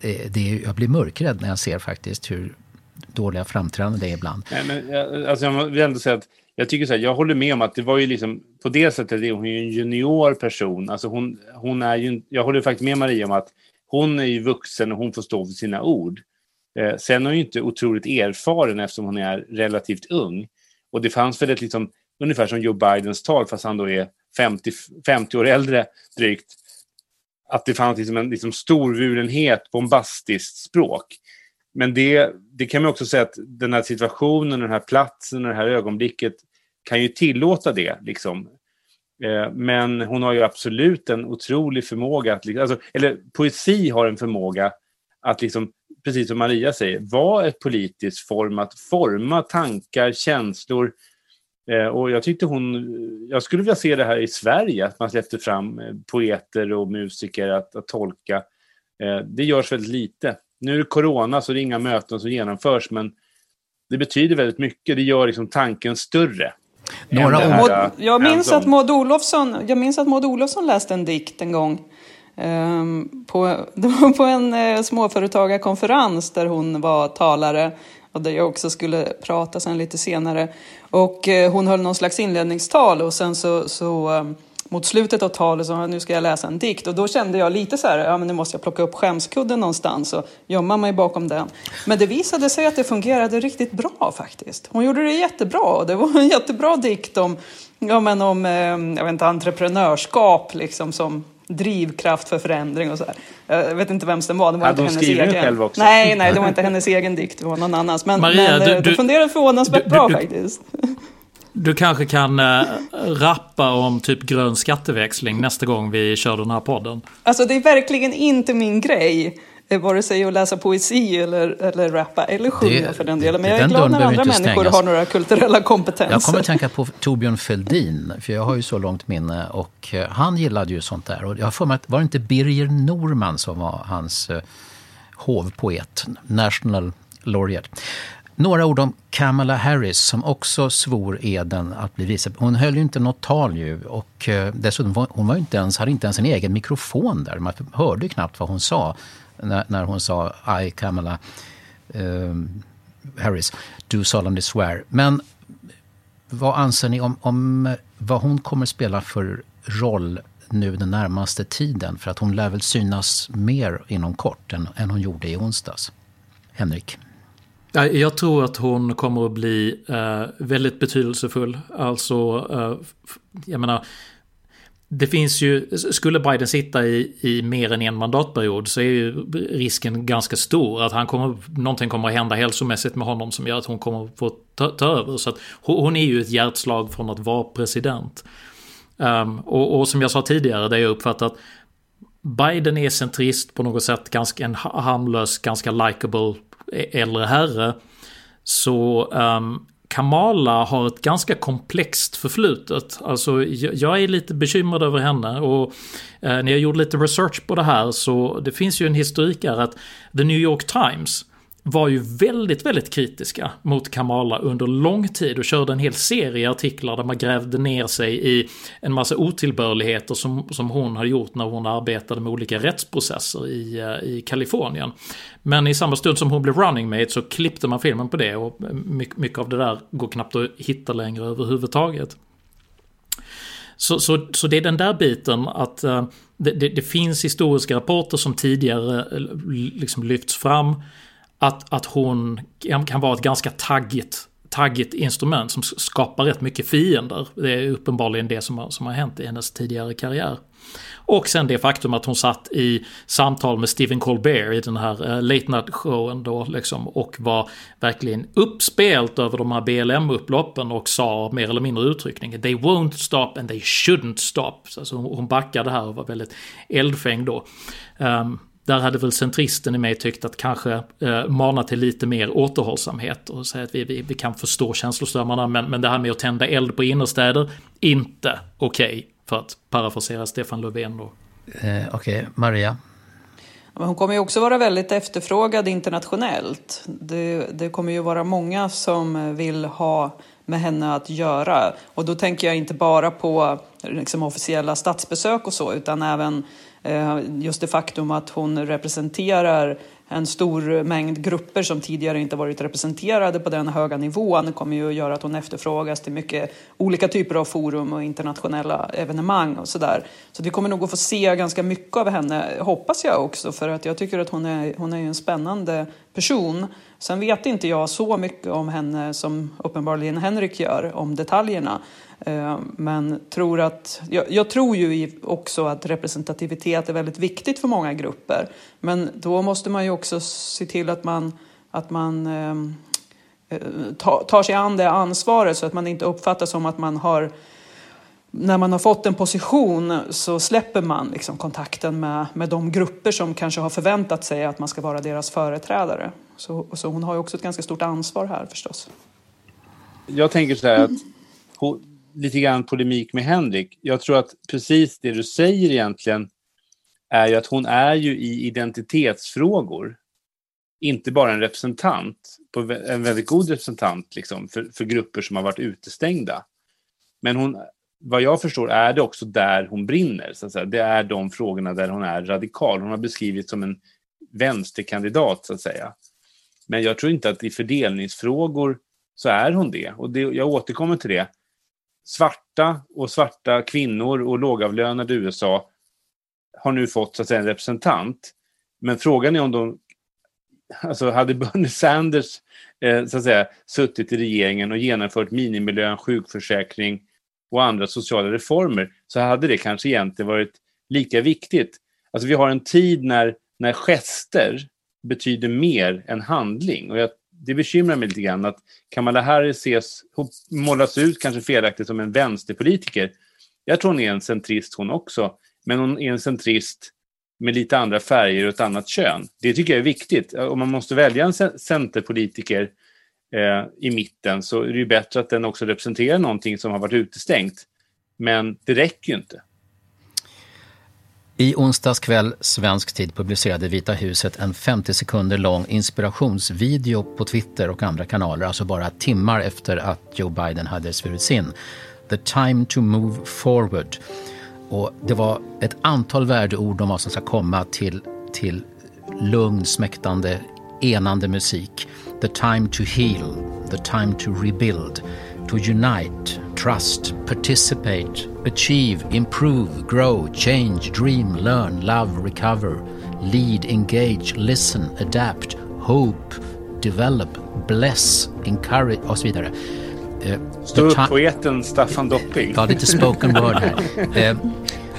S7: Eh, det är, jag blir mörkrädd när jag ser faktiskt hur dåliga framträdanden det är ibland.
S9: Nej, men, jag- alltså, jag vill ändå säga att jag tycker så här, jag håller med om att det var ju liksom, på det sättet är hon ju en junior person. Alltså hon, hon är ju, jag håller faktiskt med Maria om att hon är ju vuxen och hon får stå för sina ord. Eh, sen är hon ju inte otroligt erfaren eftersom hon är relativt ung. Och det fanns väl ett liksom, ungefär som Joe Bidens tal, fast han då är 50, 50 år äldre drygt, att det fanns liksom en liksom storvulenhet, bombastiskt språk. Men det, det kan man också säga att den här situationen, den här platsen, det här ögonblicket kan ju tillåta det. Liksom. Eh, Men hon har ju absolut en otrolig förmåga att, liksom, alltså, eller poesi har en förmåga att, liksom, precis som Maria säger, vara ett politiskt form, att forma tankar, känslor. Eh, Och jag tyckte hon, jag skulle vilja se det här i Sverige, att man släppte fram eh, poeter och musiker att, att tolka. Eh, Det görs väldigt lite. Nu är det corona så det är inga möten som genomförs, men det betyder väldigt mycket. Det gör liksom tanken större.
S7: Några
S10: Maud,
S9: här, äh,
S10: jag, minns att Maud Olofsson, jag minns att Maud Olofsson läste en dikt en gång. Ehm, på, det var på en eh, småföretagarkonferens där hon var talare och där jag också skulle prata sen lite senare. Och eh, hon höll någon slags inledningstal och sen så, så ehm, mot slutet av talet så nu ska jag läsa en dikt och då kände jag lite så här, ja men nu måste jag plocka upp skämskudden någonstans och gömma mig bakom den. Men det visade sig att det fungerade riktigt bra faktiskt. Hon gjorde det jättebra och det var en jättebra dikt om, ja men om, ehm, jag vet inte, entreprenörskap liksom som drivkraft för förändring och så här. Jag vet inte vems den var, det var
S9: Hade
S10: inte
S9: hon
S10: hennes egen.
S9: själv också?
S10: Nej, nej, det var inte hennes egen dikt, det var någon annans. Men,
S8: Maria,
S10: men
S8: du-
S10: eh, det
S8: du-
S10: fungerade förvånansvärt bra
S8: du-
S10: faktiskt.
S8: Du kanske kan äh, rappa om typ grön skatteväxling nästa gång vi kör den här podden.
S10: Alltså det är verkligen inte min grej. Eh, Vare sig att läsa poesi eller, eller rappa eller sjunga
S7: Det-
S10: för den delen. Men jag är glad när andra människor har några kulturella kompetenser.
S7: Jag kommer att tänka på Torbjörn Fälldin, för jag har ju så långt minne och eh, han gillade ju sånt där. Och jag för mig att, var det inte Birger Norman som var hans eh, hovpoet, National Laureate? Några ord om Kamala Harris som också svor eden att bli vice. Hon höll ju inte något tal ju och eh, dessutom var hon var inte ens, hade inte ens en egen mikrofon där. Man hörde knappt vad hon sa när, när hon sa I Kamala eh, Harris, do solemnly swear. Men vad anser ni om, om vad hon kommer spela för roll nu den närmaste tiden? För att hon lär väl synas mer inom kort än, än hon gjorde i onsdags. Henrik?
S8: Jag tror att hon kommer att bli eh, väldigt betydelsefull. Alltså, eh, jag menar, det finns ju, skulle Biden sitta i, i mer än en mandatperiod så är ju risken ganska stor att han kommer, någonting kommer att hända hälsomässigt med honom som gör att hon kommer att få ta, ta över. Så att hon, är ju ett hjärtslag från att vara president. Um, och, och som jag sa tidigare, det jag uppfattat Biden är centrist på något sätt, ganska en harmlös, ganska likable e-, äldre herre. Så um, Kamala har ett ganska komplext förflutet. Alltså jag, är lite bekymrad över henne och eh, när jag gjorde lite research på det här så det finns ju en historik här att The New York Times var ju väldigt, väldigt kritiska mot Kamala under lång tid och körde en hel serie artiklar där man grävde ner sig i en massa otillbörligheter som, som hon har gjort när hon arbetade med olika rättsprocesser i, eh, i Kalifornien. Men i samma stund som hon blev running mate så klippte man filmen på det och mycket, mycket av det där går knappt att hitta längre överhuvudtaget. Så, så, så det är den där biten att eh, det, det, det, finns historiska rapporter som tidigare eh, liksom lyfts fram att, att hon kan vara ett ganska taggigt, taggigt instrument som skapar rätt mycket fiender. Det är uppenbarligen det som har, som har hänt i hennes tidigare karriär. Och sen det faktum att hon satt i samtal med Stephen Colbert i den här eh, Late Night showen då liksom och var verkligen uppspelt över de här BLM-upploppen och sa mer eller mindre uttryckligen They won't stop and they shouldn't stop. Alltså hon backade här och var väldigt eldfängd då. Um, där hade väl centristen i mig tyckt att kanske eh, mana till lite mer återhållsamhet och säga att vi, vi, vi kan förstå känsloströmmarna men, men det här med att tända eld på innerstäder, inte okej. Okay, för att parafrasera Stefan Löfven då.
S7: Eh, okej, okay. Maria?
S10: hon kommer ju också vara väldigt efterfrågad internationellt. Det, det kommer ju vara många som vill ha med henne att göra. Och då tänker jag inte bara på liksom, officiella statsbesök och så, utan även Eh, just det faktum att hon representerar en stor mängd grupper som tidigare inte varit representerade på den höga nivån kommer ju att göra att hon efterfrågas till mycket olika typer av forum och internationella evenemang och sådär. Så vi kommer nog att få se ganska mycket av henne, hoppas jag också, för att jag tycker att hon är, hon är en spännande person. Sen vet inte jag så mycket om henne som uppenbarligen Henrik gör, om detaljerna. Eh, men tror att, jag, jag, tror ju också att representativitet är väldigt viktigt för många grupper. Men då måste man ju också se till att man, att man ehm, eh, ta, tar sig an det ansvaret så att man inte uppfattar som att man har när man har fått en position så släpper man liksom kontakten med, med de grupper som kanske har förväntat sig att man ska vara deras företrädare. Så, så hon har ju också ett ganska stort ansvar här förstås.
S9: Jag tänker så här att lite grann polemik med Henrik. Jag tror att precis det du säger egentligen är ju att hon är ju i identitetsfrågor inte bara en representant, en väldigt god representant liksom, för, för grupper som har varit utestängda. Men hon, vad jag förstår är det också där hon brinner. Så att säga. Det är de frågorna där hon är radikal. Hon har beskrivits som en vänsterkandidat, så att säga. Men jag tror inte att i fördelningsfrågor så är hon det. Och det, jag återkommer till det svarta och svarta kvinnor och lågavlönade i USA har nu fått så att säga, en representant. Men frågan är om de... Alltså hade Bernie Sanders eh, så att säga, suttit i regeringen och genomfört minimilön, sjukförsäkring och andra sociala reformer så hade det kanske egentligen varit lika viktigt. Alltså vi har en tid när, när gester betyder mer än handling. Och jag det bekymrar mig lite grann att Kamala Harris ses, målas ut kanske felaktigt som en vänsterpolitiker. Jag tror hon är en centrist hon också, men hon är en centrist med lite andra färger och ett annat kön. Det tycker jag är viktigt. Om man måste välja en centerpolitiker eh, i mitten så är det ju bättre att den också representerar någonting som har varit utestängt. Men det räcker ju inte.
S7: I onsdags kväll svensk tid publicerade Vita huset en 50 sekunder lång inspirationsvideo på Twitter och andra kanaler, alltså bara timmar efter att Joe Biden hade svurits in. The time to move forward. Och det var ett antal värdeord om vad som ska komma till, till lugn, smäktande, enande musik. The time to heal, the time to rebuild, to unite, trust, participate, achieve, improve, grow, change, dream, learn, love, recover, lead, engage, listen, adapt, hope, develop, bless, encourage och så vidare.
S9: Uh, Stå upp poeten Staffan Dopping.
S7: Ja, lite spoken word här. Uh,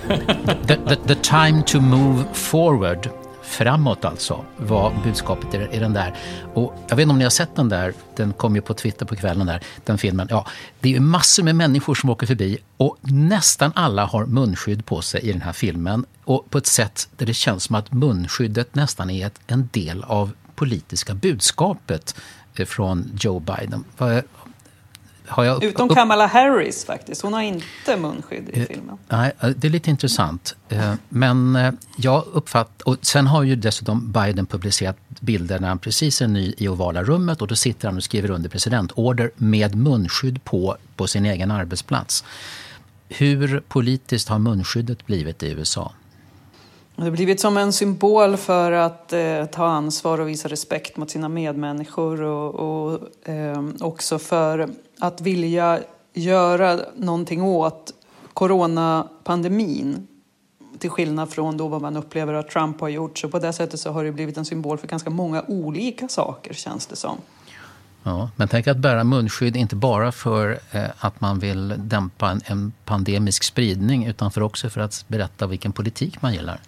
S7: the, the, the time to move forward framåt alltså, var budskapet i, den där. Och jag vet inte om ni har sett den där, den kom ju på Twitter på kvällen där, den filmen. Ja, det är ju massor med människor som åker förbi och nästan alla har munskydd på sig i den här filmen. Och på ett sätt där det känns som att munskyddet nästan är ett, en del av politiska budskapet eh, från Joe Biden har jag
S10: Utom Kamala Harris faktiskt. Hon har inte munskydd i filmen.
S7: Nej, det är lite intressant. Men jag uppfattar... Och sen har ju dessutom Biden publicerat bilder när han precis är ny i ovala rummet och då sitter han och skriver under presidentorder med munskydd på, på sin egen arbetsplats. Hur politiskt har munskyddet blivit i USA?
S10: Det har blivit som en symbol för att eh, ta ansvar och visa respekt mot sina medmänniskor och, och eh, också för att vilja göra någonting åt coronapandemin. Till skillnad från då vad man upplever att Trump har gjort. Så på det sättet så har det blivit en symbol för ganska många olika saker känns det som.
S7: Ja, men tänk att bära munskydd inte bara för eh, att man vill dämpa en, en pandemisk spridning utan för också för att berätta vilken politik man gillar.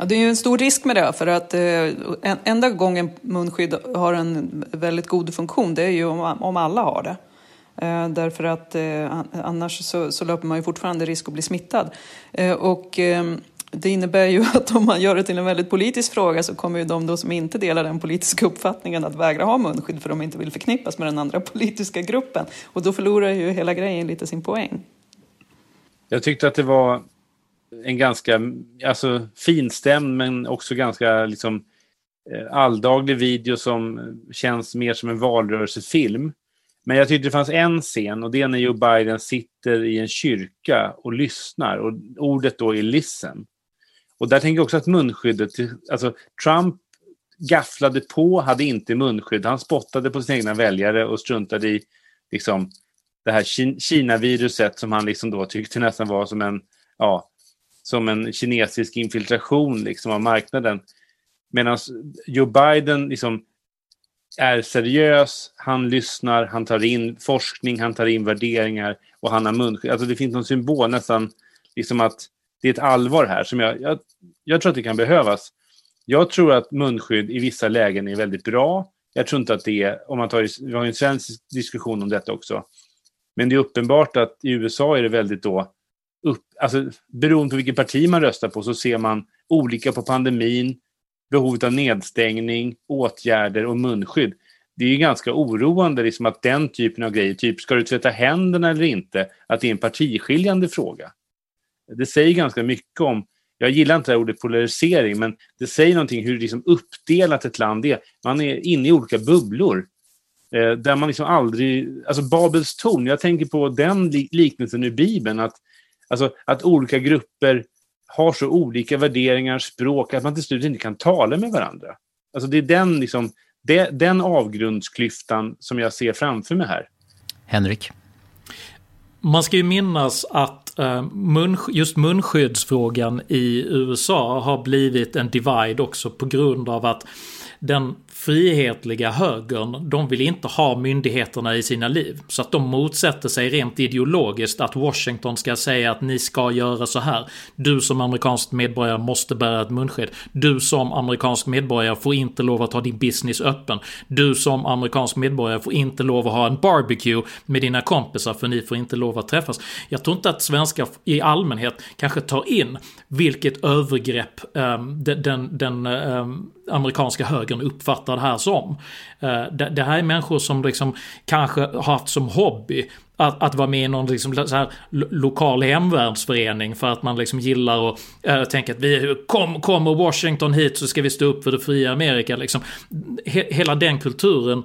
S10: Ja, det är ju en stor risk med det, för att eh, enda gången munskydd har en väldigt god funktion, det är ju om, om alla har det. Eh, därför att eh, annars så, så, löper man ju fortfarande risk att bli smittad. Eh, och eh, det innebär ju att om man gör det till en väldigt politisk fråga så kommer ju de då som inte delar den politiska uppfattningen att vägra ha munskydd för de inte vill förknippas med den andra politiska gruppen. Och då förlorar ju hela grejen lite sin poäng.
S9: Jag tyckte att det var en ganska alltså, finstämd men också ganska liksom, eh, alldaglig video som känns mer som en valrörelsefilm. Men jag tyckte det fanns en scen och det är när Joe Biden sitter i en kyrka och lyssnar och ordet då är listen. Och där tänker jag också att munskyddet, alltså Trump gafflade på, hade inte munskydd, han spottade på sina egna väljare och struntade i liksom, det här Kina-viruset som han liksom då tyckte nästan var som en, ja, som en kinesisk infiltration liksom av marknaden. Medan Joe Biden liksom är seriös, han lyssnar, han tar in forskning, han tar in värderingar och han har munskydd. Alltså det finns någon symbol nästan, liksom att det är ett allvar här som jag, jag, jag tror att det kan behövas. Jag tror att munskydd i vissa lägen är väldigt bra. Jag tror inte att det är, om man tar, vi har en svensk diskussion om detta också. Men det är uppenbart att i USA är det väldigt då, upp, alltså, beroende på vilket parti man röstar på så ser man olika på pandemin, behovet av nedstängning, åtgärder och munskydd. Det är ju ganska oroande liksom att den typen av grejer, typ ska du tvätta händerna eller inte, att det är en partiskiljande fråga. Det säger ganska mycket om, jag gillar inte det här ordet polarisering, men det säger någonting hur liksom uppdelat ett land är. Man är inne i olika bubblor. Eh, där man liksom aldrig, alltså Babels torn, jag tänker på den liknelsen i Bibeln, att, alltså, att olika grupper har så olika värderingar, språk, att man till slut inte kan tala med varandra. Alltså det är den, liksom, det, den avgrundsklyftan som jag ser framför mig här.
S7: Henrik?
S8: Man ska ju minnas att mun, just munskyddsfrågan i USA har blivit en divide också på grund av att den frihetliga högern, de vill inte ha myndigheterna i sina liv. Så att de motsätter sig rent ideologiskt att Washington ska säga att ni ska göra så här. Du som amerikansk medborgare måste bära ett munskydd. Du som amerikansk medborgare får inte lov att ha din business öppen. Du som amerikansk medborgare får inte lov att ha en barbecue med dina kompisar för ni får inte lov att träffas. Jag tror inte att svenskar i allmänhet kanske tar in vilket övergrepp um, den, den, den um, amerikanska högern uppfattar det här som. Eh, det, här är människor som liksom kanske har haft som hobby att, att vara med i någon liksom så här lokal hemvärnsförening för att man liksom gillar och äh, eh, tänker att vi kom, kommer Washington hit så ska vi stå upp för det fria Amerika. Liksom. He, hela den kulturen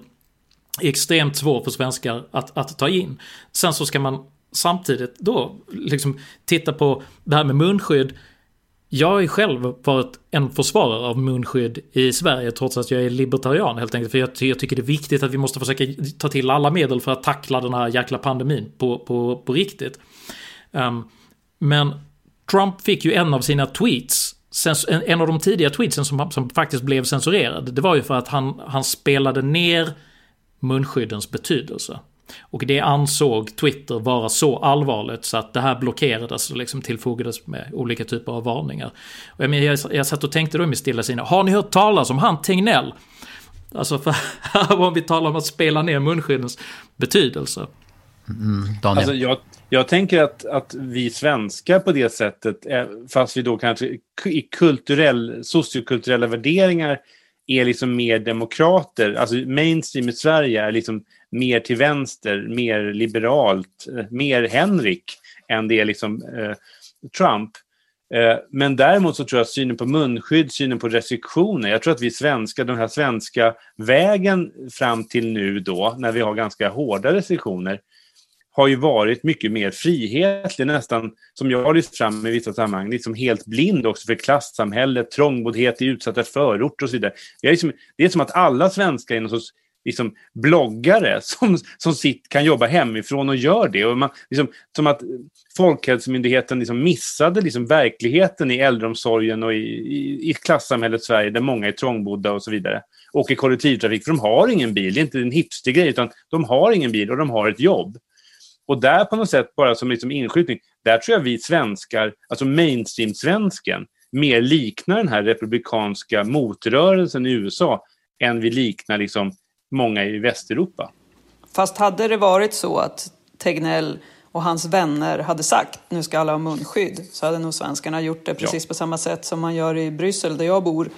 S8: är extremt svår för svenskar att, att ta in. Sen så ska man samtidigt då liksom titta på det här med munskydd jag har ju själv varit en försvarare av munskydd i Sverige trots att jag är libertarian helt enkelt. För jag, jag, tycker det är viktigt att vi måste försöka ta till alla medel för att tackla den här jäkla pandemin på, på, på riktigt. Um, men Trump fick ju en av sina tweets, en av de tidiga tweetsen som, som faktiskt blev censurerad. Det var ju för att han, han spelade ner munskyddens betydelse. Och det ansåg Twitter vara så allvarligt så att det här blockerades och liksom tillfogades med olika typer av varningar. Och jag, jag, jag satt och tänkte då i mitt stilla sinne, har ni hört talas om han Tegnell? Alltså för om vi talar om att spela ner munskyddens betydelse.
S7: Mm, Daniel?
S9: Alltså jag, jag tänker att, att vi svenskar på det sättet, fast vi då kanske i kulturell, sociokulturella värderingar är liksom mer demokrater. Alltså mainstream i Sverige är liksom mer till vänster, mer liberalt, mer Henrik än det är liksom eh, Trump. Eh, men däremot så tror jag synen på munskydd, synen på restriktioner, jag tror att vi svenskar, den här svenska vägen fram till nu då, när vi har ganska hårda restriktioner, har ju varit mycket mer frihetlig, nästan som jag har lyft fram i vissa sammanhang, liksom helt blind också för klassamhället, trångboddhet i utsatta förorter och så vidare. Det är, liksom, det är som att alla svenskar är någon sorts liksom, bloggare som, som sitt, kan jobba hemifrån och gör det. Och man, liksom, som att Folkhälsomyndigheten liksom missade liksom verkligheten i äldreomsorgen och i, i, i klassamhället Sverige där många är trångbodda och så vidare. Och i kollektivtrafik, för de har ingen bil. Det är inte en hipstergrej, utan de har ingen bil och de har ett jobb. Och där på något sätt, bara som liksom inskjutning, där tror jag vi svenskar, alltså mainstream-svensken, mer liknar den här republikanska motrörelsen i USA än vi liknar liksom många i Västeuropa.
S10: Fast hade det varit så att Tegnell och hans vänner hade sagt nu ska alla ha munskydd så hade nog svenskarna gjort det precis ja. på samma sätt som man gör i Bryssel där jag bor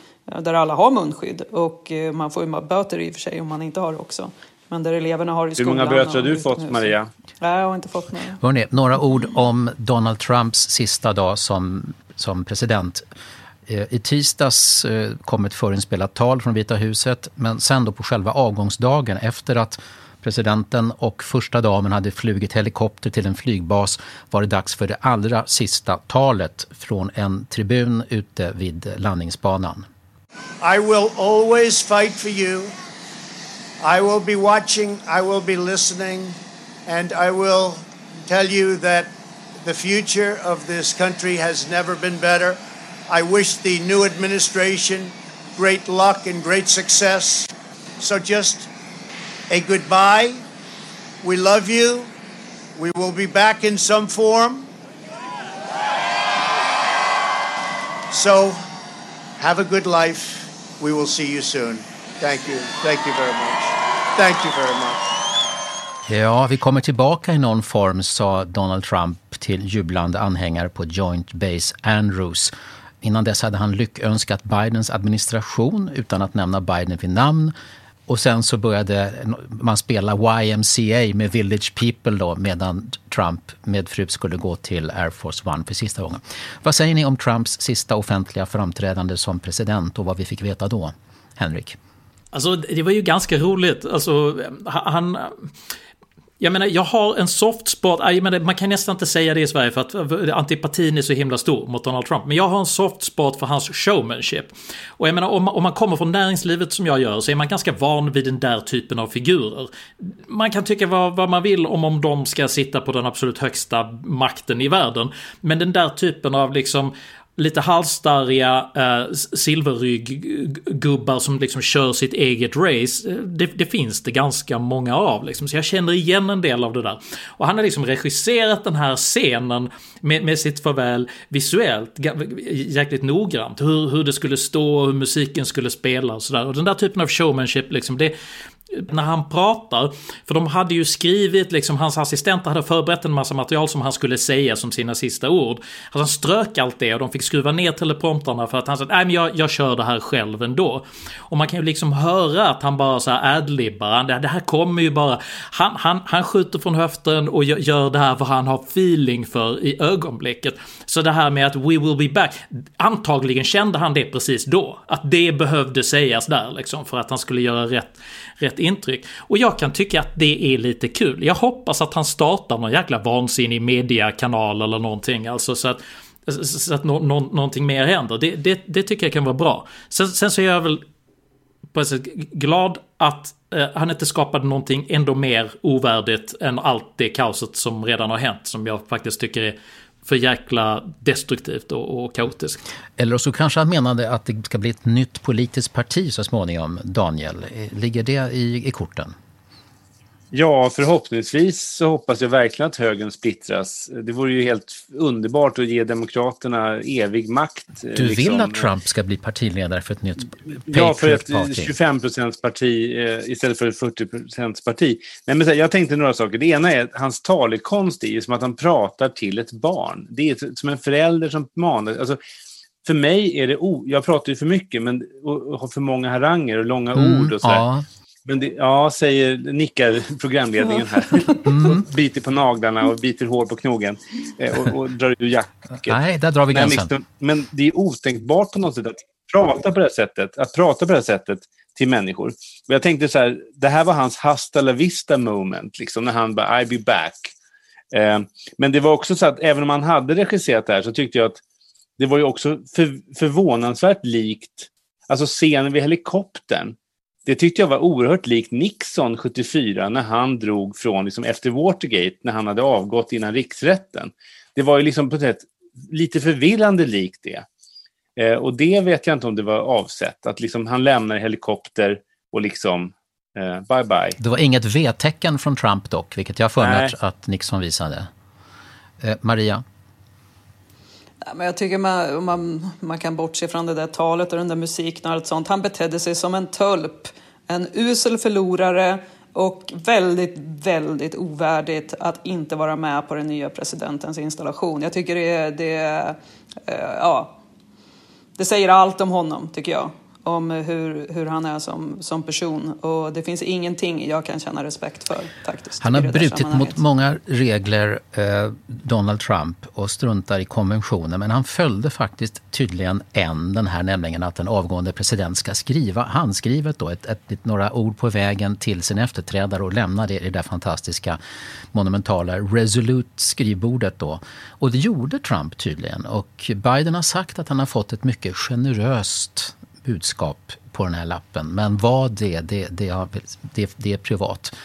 S10: där alla har munskydd och eh, man får ju böter i och för sig om man inte har det också. Men där eleverna har i skolan.
S9: Hur många böter har du fått, Maria?
S10: Nej, jag har inte fått några.
S7: Hörrni, några ord om Donald Trumps sista dag som, som president. Eh, I tisdags eh, kom ett förinspelat tal från Vita huset men sen då på själva avgångsdagen efter att presidenten och första damen hade flugit helikopter till en flygbas var det dags för det allra sista talet från en tribun ute vid landningsbanan.
S5: I will always fight for you I will be watching, I will be listening, and I will tell you that the future of this country has never been better. I wish the new administration great luck and great success. So just a goodbye. We love you. We will be back in some form. So have a good life. We will see you soon. Thank you. Thank you very much. Thank you very much.
S7: Ja, vi kommer tillbaka i någon form, sa Donald Trump till jublande anhängare på Joint Base Andrews. Innan dess hade han lyckönskat Bidens administration utan att nämna Biden vid namn. Och sen så började man spela YMCA med Village People då, medan Trump med fru skulle gå till Air Force One för sista gången. Vad säger ni om Trumps sista offentliga framträdande som president och vad vi fick veta då? Henrik?
S8: Alltså det var ju ganska roligt. Alltså han... Jag menar, jag har en soft spot, jag menar, man kan nästan inte säga det i Sverige för att antipatin är så himla stor mot Donald Trump. Men jag har en soft spot för hans showmanship. Och jag menar, om man, om man kommer från näringslivet som jag gör så är man ganska van vid den där typen av figurer. Man kan tycka vad, vad man vill om, om de ska sitta på den absolut högsta makten i världen. Men den där typen av liksom lite halsstarriga eh, silverrygg-gubbar som liksom kör sitt eget race. Eh, det, det, finns det ganska många av liksom. Så jag känner igen en del av det där. Och han har liksom regisserat den här scenen med, med sitt farväl visuellt jäkligt noggrant. Hur, hur det skulle stå, hur musiken skulle spela och sådär. Och den där typen av showmanship liksom, det, när han pratar, för de hade ju skrivit, liksom hans assistenter hade förberett en massa material som han skulle säga som sina sista ord. Alltså han strök allt det och de fick skruva ner telepromptarna för att han sa nej men jag, jag kör det här själv ändå. Och man kan ju liksom höra att han bara så här adlibbar, det, det här kommer ju bara, han, han, han skjuter från höften och gör det här vad han har feeling för i ögonblicket. Så det här med att we will be back, antagligen kände han det precis då. Att det behövde sägas där liksom för att han skulle göra rätt, rätt intryck. Och jag kan tycka att det är lite kul. Jag hoppas att han startar någon jäkla vansinnig mediakanal eller någonting. Alltså så att, så att no, no, någonting mer händer. Det, det, det, tycker jag kan vara bra. Sen, sen så är jag väl på ett sätt glad att eh, han inte skapade någonting ändå mer ovärdigt än allt det kaoset som redan har hänt. Som jag faktiskt tycker är för jäkla destruktivt och, och kaotiskt.
S7: Eller så kanske han menade att det ska bli ett nytt politiskt parti så småningom, Daniel. Ligger det i, i korten?
S9: Ja, förhoppningsvis så hoppas jag verkligen att högern splittras. Det vore ju helt underbart att ge Demokraterna evig makt.
S7: Du liksom. vill att Trump ska bli partiledare för ett nytt
S9: Ja, för ett 25 procents parti eh, istället för ett 40 procents parti. Men, men jag tänkte några saker. Det ena är att hans talekonst är ju som att han pratar till ett barn. Det är som en förälder som manar. Alltså, för mig är det... O, jag pratar ju för mycket men, och, och har för många haranger och långa mm, ord och sådär. Ja. Men det, ja, säger, nickar programledningen här.
S7: Mm.
S9: biter på naglarna och biter hår på knogen. Eh, och, och drar ur jacket.
S7: Nej, där drar vi gränsen.
S9: Men, men det är otänkbart på något sätt att prata på det här sättet. Att prata på det här sättet till människor. Och jag tänkte så här, det här var hans hasta la vista moment, liksom, när han bara I'll be back. Eh, men det var också så att även om han hade regisserat det här så tyckte jag att det var ju också för, förvånansvärt likt, alltså scenen vid helikoptern. Det tyckte jag var oerhört likt Nixon 74 när han drog från, liksom efter Watergate, när han hade avgått innan riksrätten. Det var ju liksom på ett sätt lite förvirrande likt det. Eh, och det vet jag inte om det var avsett, att liksom han lämnar helikopter och liksom eh, bye bye.
S7: Det var inget V-tecken från Trump dock, vilket jag att, att Nixon visade. Eh, Maria?
S10: Men jag tycker man, man, man kan bortse från det där talet och den där musiken och allt sånt. Han betedde sig som en tölp, en usel förlorare och väldigt, väldigt ovärdigt att inte vara med på den nya presidentens installation. Jag tycker det, det, eh, ja, det säger allt om honom, tycker jag om hur, hur han är som, som person. Och det finns ingenting jag kan känna respekt för. faktiskt.
S7: Han har brutit mot många regler, eh, Donald Trump, och struntar i konventioner. Men han följde faktiskt tydligen en, den här nämligen att en avgående president ska skriva handskrivet då, ett, ett, ett, några ord på vägen till sin efterträdare och lämna det i det där fantastiska monumentala Resolute skrivbordet då. Och det gjorde Trump tydligen. Och Biden har sagt att han har fått ett mycket generöst budskap på den här lappen. Men vad det, det, det, det, det är privat.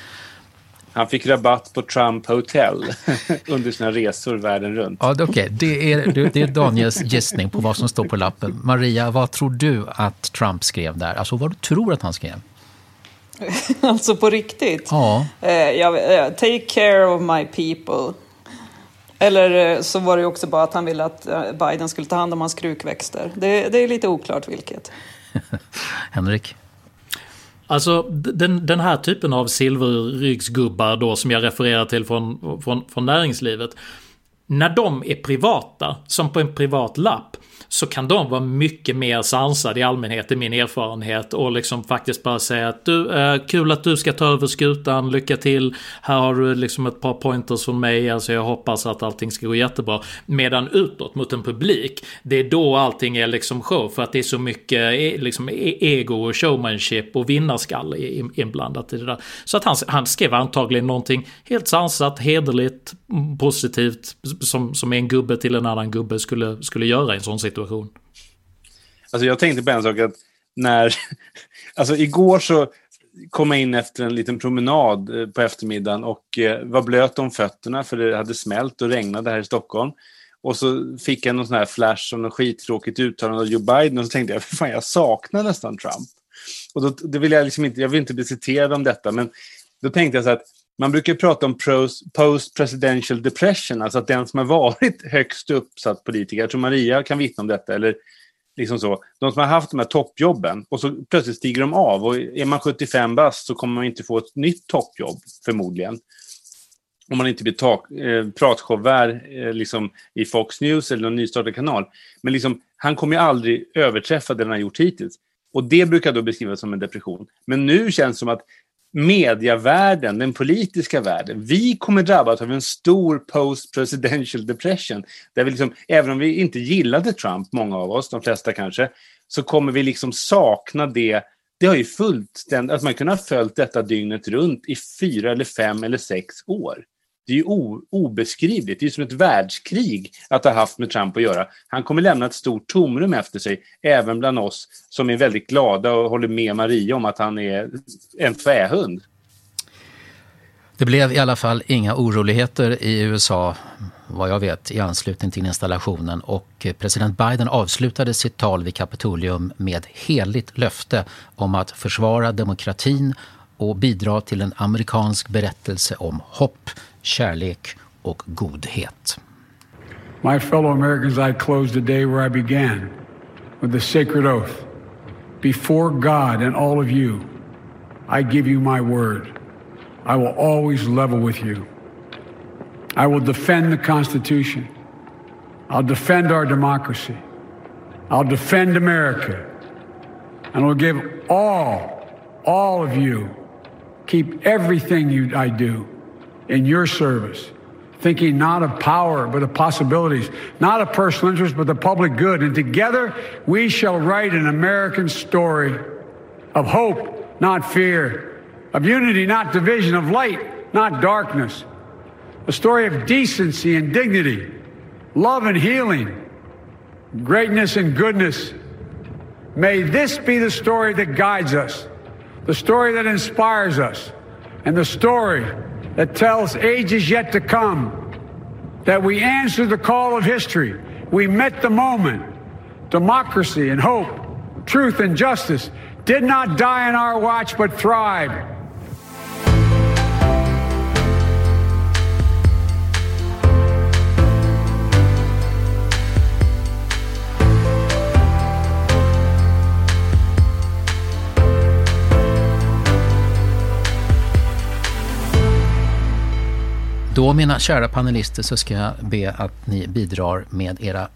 S9: Han fick rabatt på Trump Hotel under sina resor världen runt.
S7: Ja, Okej, okay. det, är, det är Daniels gissning på vad som står på lappen. Maria, vad tror du att Trump skrev där? Alltså vad du tror att han skrev?
S10: alltså på riktigt?
S7: Ja.
S10: Uh, jag, uh, take care of my people. Eller uh, så var det också bara att han ville att Biden skulle ta hand om hans krukväxter. Det, det är lite oklart vilket.
S7: Henrik?
S8: Alltså den, den här typen av silverryggsgubbar då som jag refererar till från, från, från näringslivet. När de är privata, som på en privat lapp, så kan de vara mycket mer sansade i allmänhet i min erfarenhet och liksom faktiskt bara säga att du, eh, kul att du ska ta över skutan, lycka till, här har du liksom ett par pointers från mig, alltså jag hoppas att allting ska gå jättebra. Medan utåt mot en publik, det är då allting är liksom show för att det är så mycket eh, liksom e-, ego och showmanship och vinnarskall inblandat i det där. Så att han, han skrev antagligen någonting helt sansat, hederligt, positivt som, som en gubbe till en annan gubbe skulle, skulle göra i en sån situation situation.
S9: Alltså jag tänkte på en sak att när... Alltså igår så kom jag in efter en liten promenad eh, på eftermiddagen och eh, var blöt om fötterna för det hade smält och regnade här i Stockholm. Och så fick jag någon sån här flash om något skittråkigt uttalande av Joe Biden och så tänkte jag, fan jag saknar nästan Trump. Och då, det vill jag liksom inte, jag vill inte bli citerad om detta, men då tänkte jag så att man brukar prata om post-presidential depression, alltså att den som har varit högst uppsatt politiker, jag tror Maria kan vittna om detta, eller liksom så, de som har haft de här toppjobben och så plötsligt stiger de av och är man 75 bast så kommer man inte få ett nytt toppjobb förmodligen. Om man inte blir tak, eh, pratshowvärd eh, liksom i Fox News eller någon nystartad kanal. Men liksom, han kommer ju aldrig överträffa det han har gjort hittills. Och det brukar då beskrivas som en depression. Men nu känns det som att medievärlden, den politiska världen, vi kommer drabbas av en stor post-presidential depression. Där vi liksom, även om vi inte gillade Trump, många av oss, de flesta kanske, så kommer vi liksom sakna det. Det har ju fullständigt, att man kunnat ha följt detta dygnet runt i fyra eller fem eller sex år. Det är ju obeskrivligt. Det är som ett världskrig att ha haft med Trump att göra. Han kommer lämna ett stort tomrum efter sig, även bland oss som är väldigt glada och håller med Maria om att han är en fähund.
S7: Det blev i alla fall inga oroligheter i USA, vad jag vet, i anslutning till installationen och president Biden avslutade sitt tal vid Kapitolium med heligt löfte om att försvara demokratin och bidra till en amerikansk berättelse om hopp, kärlek och godhet.
S1: My fellow Americans, I close the day where I began with the sacred oath. Before God and all of you, I give you my word. I will always level with you. I will defend the Constitution. I'll defend our democracy. I'll defend America. And I'll give all, all of you keep everything you, I do in your service, thinking not of power, but of possibilities, not of personal interest, but the public good. And together we shall write an American story of hope, not fear, of unity, not division, of light, not darkness, a story of decency and dignity, love and healing, greatness and goodness. May this be the story that guides us, the story that inspires us, and the story that tells ages yet to come that we answered the call of history. We met the moment. Democracy and hope, truth and justice did not die in our watch but thrived.
S7: Då, mina kära panelister, så ska jag be att ni bidrar med era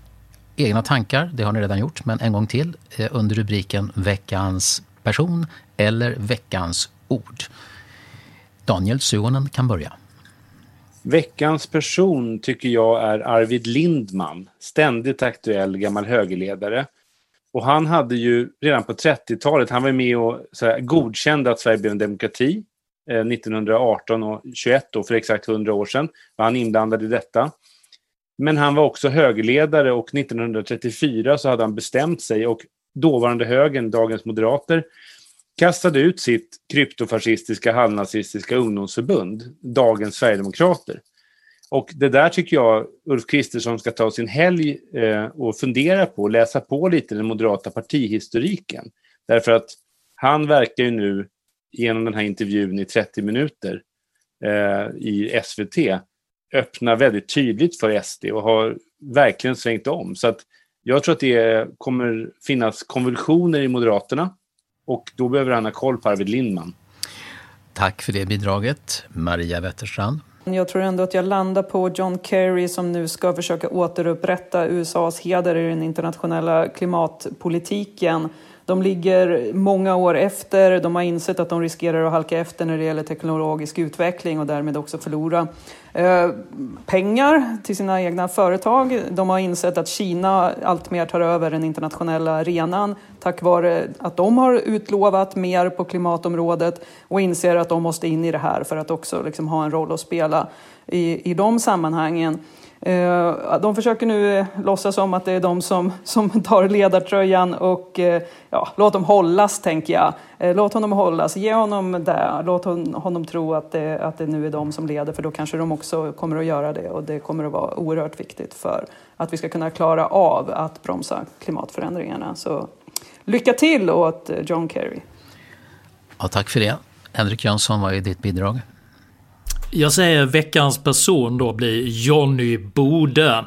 S7: egna tankar. Det har ni redan gjort, men en gång till eh, under rubriken Veckans person eller Veckans ord. Daniel Suonen kan börja.
S9: Veckans person tycker jag är Arvid Lindman, ständigt aktuell gammal högerledare. Och han hade ju redan på 30-talet, han var med och så här, godkände att Sverige blev en demokrati Eh, 1918 och 21 då, för exakt 100 år sedan var han inblandad i detta. Men han var också högerledare och 1934 så hade han bestämt sig och dåvarande högern, dagens moderater, kastade ut sitt kryptofascistiska halvnazistiska ungdomsförbund, dagens Sverigedemokrater. Och det där tycker jag Ulf Kristersson ska ta sin helg eh, och fundera på, läsa på lite den moderata partihistoriken. Därför att han verkar ju nu genom den här intervjun i 30 minuter eh, i SVT öppna väldigt tydligt för SD och har verkligen svängt om. Så att jag tror att det kommer finnas konvulsioner i Moderaterna och då behöver han ha koll på Arvid Lindman.
S7: Tack för det bidraget. Maria Wetterstrand.
S10: Jag tror ändå att jag landar på John Kerry som nu ska försöka återupprätta USAs heder i den internationella klimatpolitiken. De ligger många år efter, de har insett att de riskerar att halka efter när det gäller teknologisk utveckling och därmed också förlora eh, pengar till sina egna företag. De har insett att Kina alltmer tar över den internationella arenan tack vare att de har utlovat mer på klimatområdet och inser att de måste in i det här för att också liksom ha en roll att spela i, i de sammanhangen. Eh, de försöker nu eh, låtsas som att det är de som, som tar ledartröjan och eh, ja, låt dem hållas, tänker jag. Låt honom hållas, ge honom det, låt honom tro att det, att det nu är de som leder, för då kanske de också kommer att göra det och det kommer att vara oerhört viktigt för att vi ska kunna klara av att bromsa klimatförändringarna. Så lycka till åt John Kerry.
S7: Ja, tack för det. Henrik Jönsson, vad är ditt bidrag?
S8: Jag säger veckans person då blir Johnny Bode.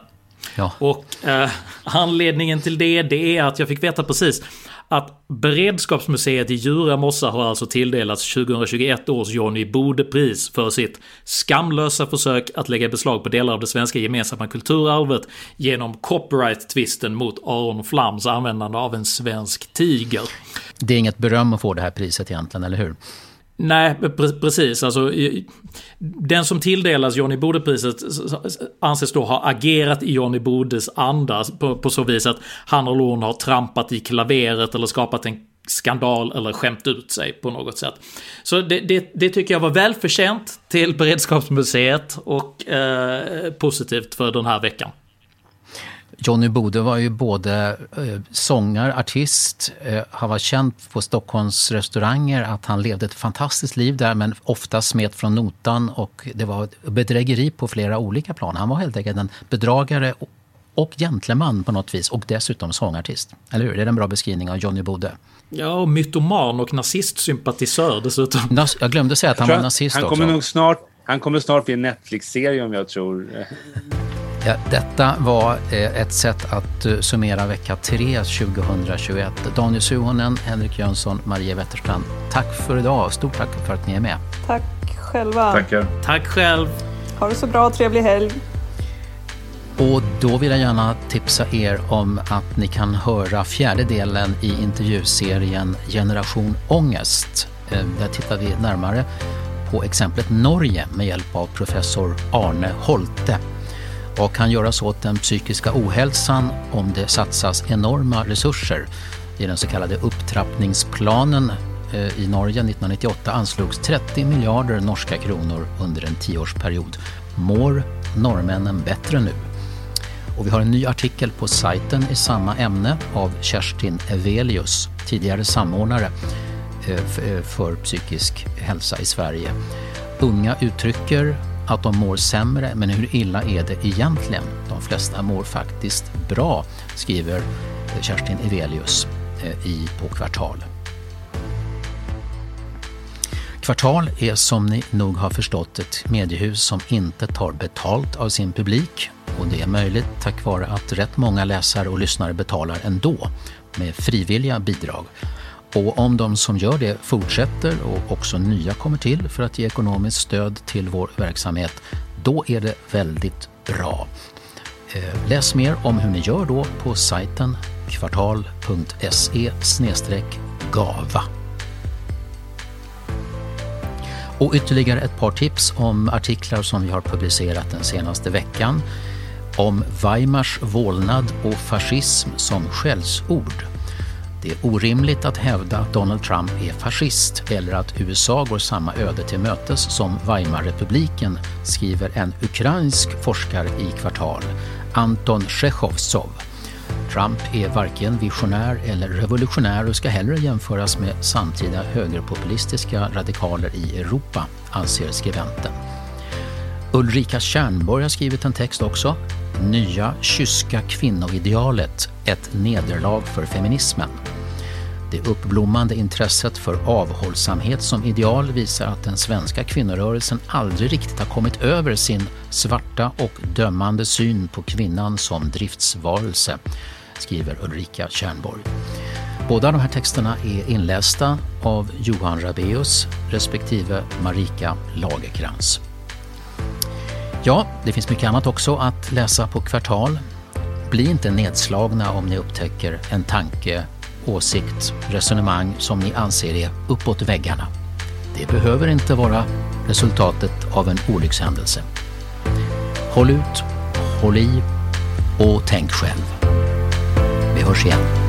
S7: Ja.
S8: Och eh, anledningen till det, det är att jag fick veta precis att Beredskapsmuseet i Djura Mossa har alltså tilldelats 2021 års Johnny Bode-pris för sitt skamlösa försök att lägga beslag på delar av det svenska gemensamma kulturarvet genom copyright-tvisten mot Aron Flams användande av en svensk tiger.
S7: Det är inget beröm att få det här priset egentligen, eller hur?
S8: Nej, precis. Alltså, den som tilldelas Johnny Bode-priset anses då ha agerat i Johnny Bodes anda på, på så vis att han eller hon har trampat i klaveret eller skapat en skandal eller skämt ut sig på något sätt. Så det, det, det tycker jag var välförtjänt till Beredskapsmuseet och eh, positivt för den här veckan.
S7: Johnny Bode var ju både eh, sångare, artist, eh, han var känd på Stockholms restauranger att han levde ett fantastiskt liv där men ofta smet från notan och det var bedrägeri på flera olika plan. Han var helt enkelt en bedragare och gentleman på något vis och dessutom sångartist. Eller hur? Det är en bra beskrivning av Johnny Bode.
S8: Ja, och mytoman och nazistsympatisör dessutom.
S7: Nas jag glömde säga att han var nazist
S9: han
S7: också.
S9: Kommer nog snart, han kommer snart bli en Netflix-serie om jag tror.
S7: Ja, detta var eh, ett sätt att eh, summera vecka 3 2021. Daniel Suhonen, Henrik Jönsson, Maria Wetterstrand. Tack för idag. Stort tack för att ni är med.
S10: Tack själva.
S9: Tackar.
S8: Tack själv.
S10: Ha det så bra. Trevlig helg.
S7: Och då vill jag gärna tipsa er om att ni kan höra fjärde delen i intervjuserien Generation Ångest. Eh, där tittar vi närmare på exemplet Norge med hjälp av professor Arne Holte. Vad kan göras åt den psykiska ohälsan om det satsas enorma resurser? I den så kallade upptrappningsplanen eh, i Norge 1998 anslogs 30 miljarder norska kronor under en tioårsperiod. Mår norrmännen bättre nu? Och vi har en ny artikel på sajten i samma ämne av Kerstin Evelius, tidigare samordnare eh, eh, för psykisk hälsa i Sverige. Unga uttrycker att de mår sämre, men hur illa är det egentligen? De flesta mår faktiskt bra, skriver Kerstin Evelius eh, i På Kvartal. Kvartal är som ni nog har förstått ett mediehus som inte tar betalt av sin publik och det är möjligt tack vare att rätt många läsare och lyssnare betalar ändå med frivilliga bidrag. Och om de som gör det fortsätter och också nya kommer till för att ge ekonomiskt stöd till vår verksamhet, då är det väldigt bra. Eh, läs mer om hur ni gör då på sajten kvartal.se gava. Och ytterligare ett par tips om artiklar som vi har publicerat den senaste veckan om Weimars vålnad och fascism som skällsord. Det är orimligt att hävda att Donald Trump är fascist eller att USA går samma öde till mötes som Weimarrepubliken, skriver en ukrainsk forskare i Kvartal, Anton Chechovtsov. Trump är varken visionär eller revolutionär och ska hellre jämföras med samtida högerpopulistiska radikaler i Europa, anser skribenten. Ulrika Kärnborg har skrivit en text också. Nya kyska kvinnoidealet, ett nederlag för feminismen. Det uppblommande intresset för avhållsamhet som ideal visar att den svenska kvinnorörelsen aldrig riktigt har kommit över sin svarta och dömande syn på kvinnan som driftsvarelse, skriver Ulrika Kärnborg. Båda de här texterna är inlästa av Johan Rabeus respektive Marika Lagerkrans. Ja, det finns mycket annat också att läsa på Kvartal. Bli inte nedslagna om ni upptäcker en tanke, åsikt, resonemang som ni anser är uppåt väggarna. Det behöver inte vara resultatet av en olyckshändelse. Håll ut, håll i och tänk själv. Vi hörs igen.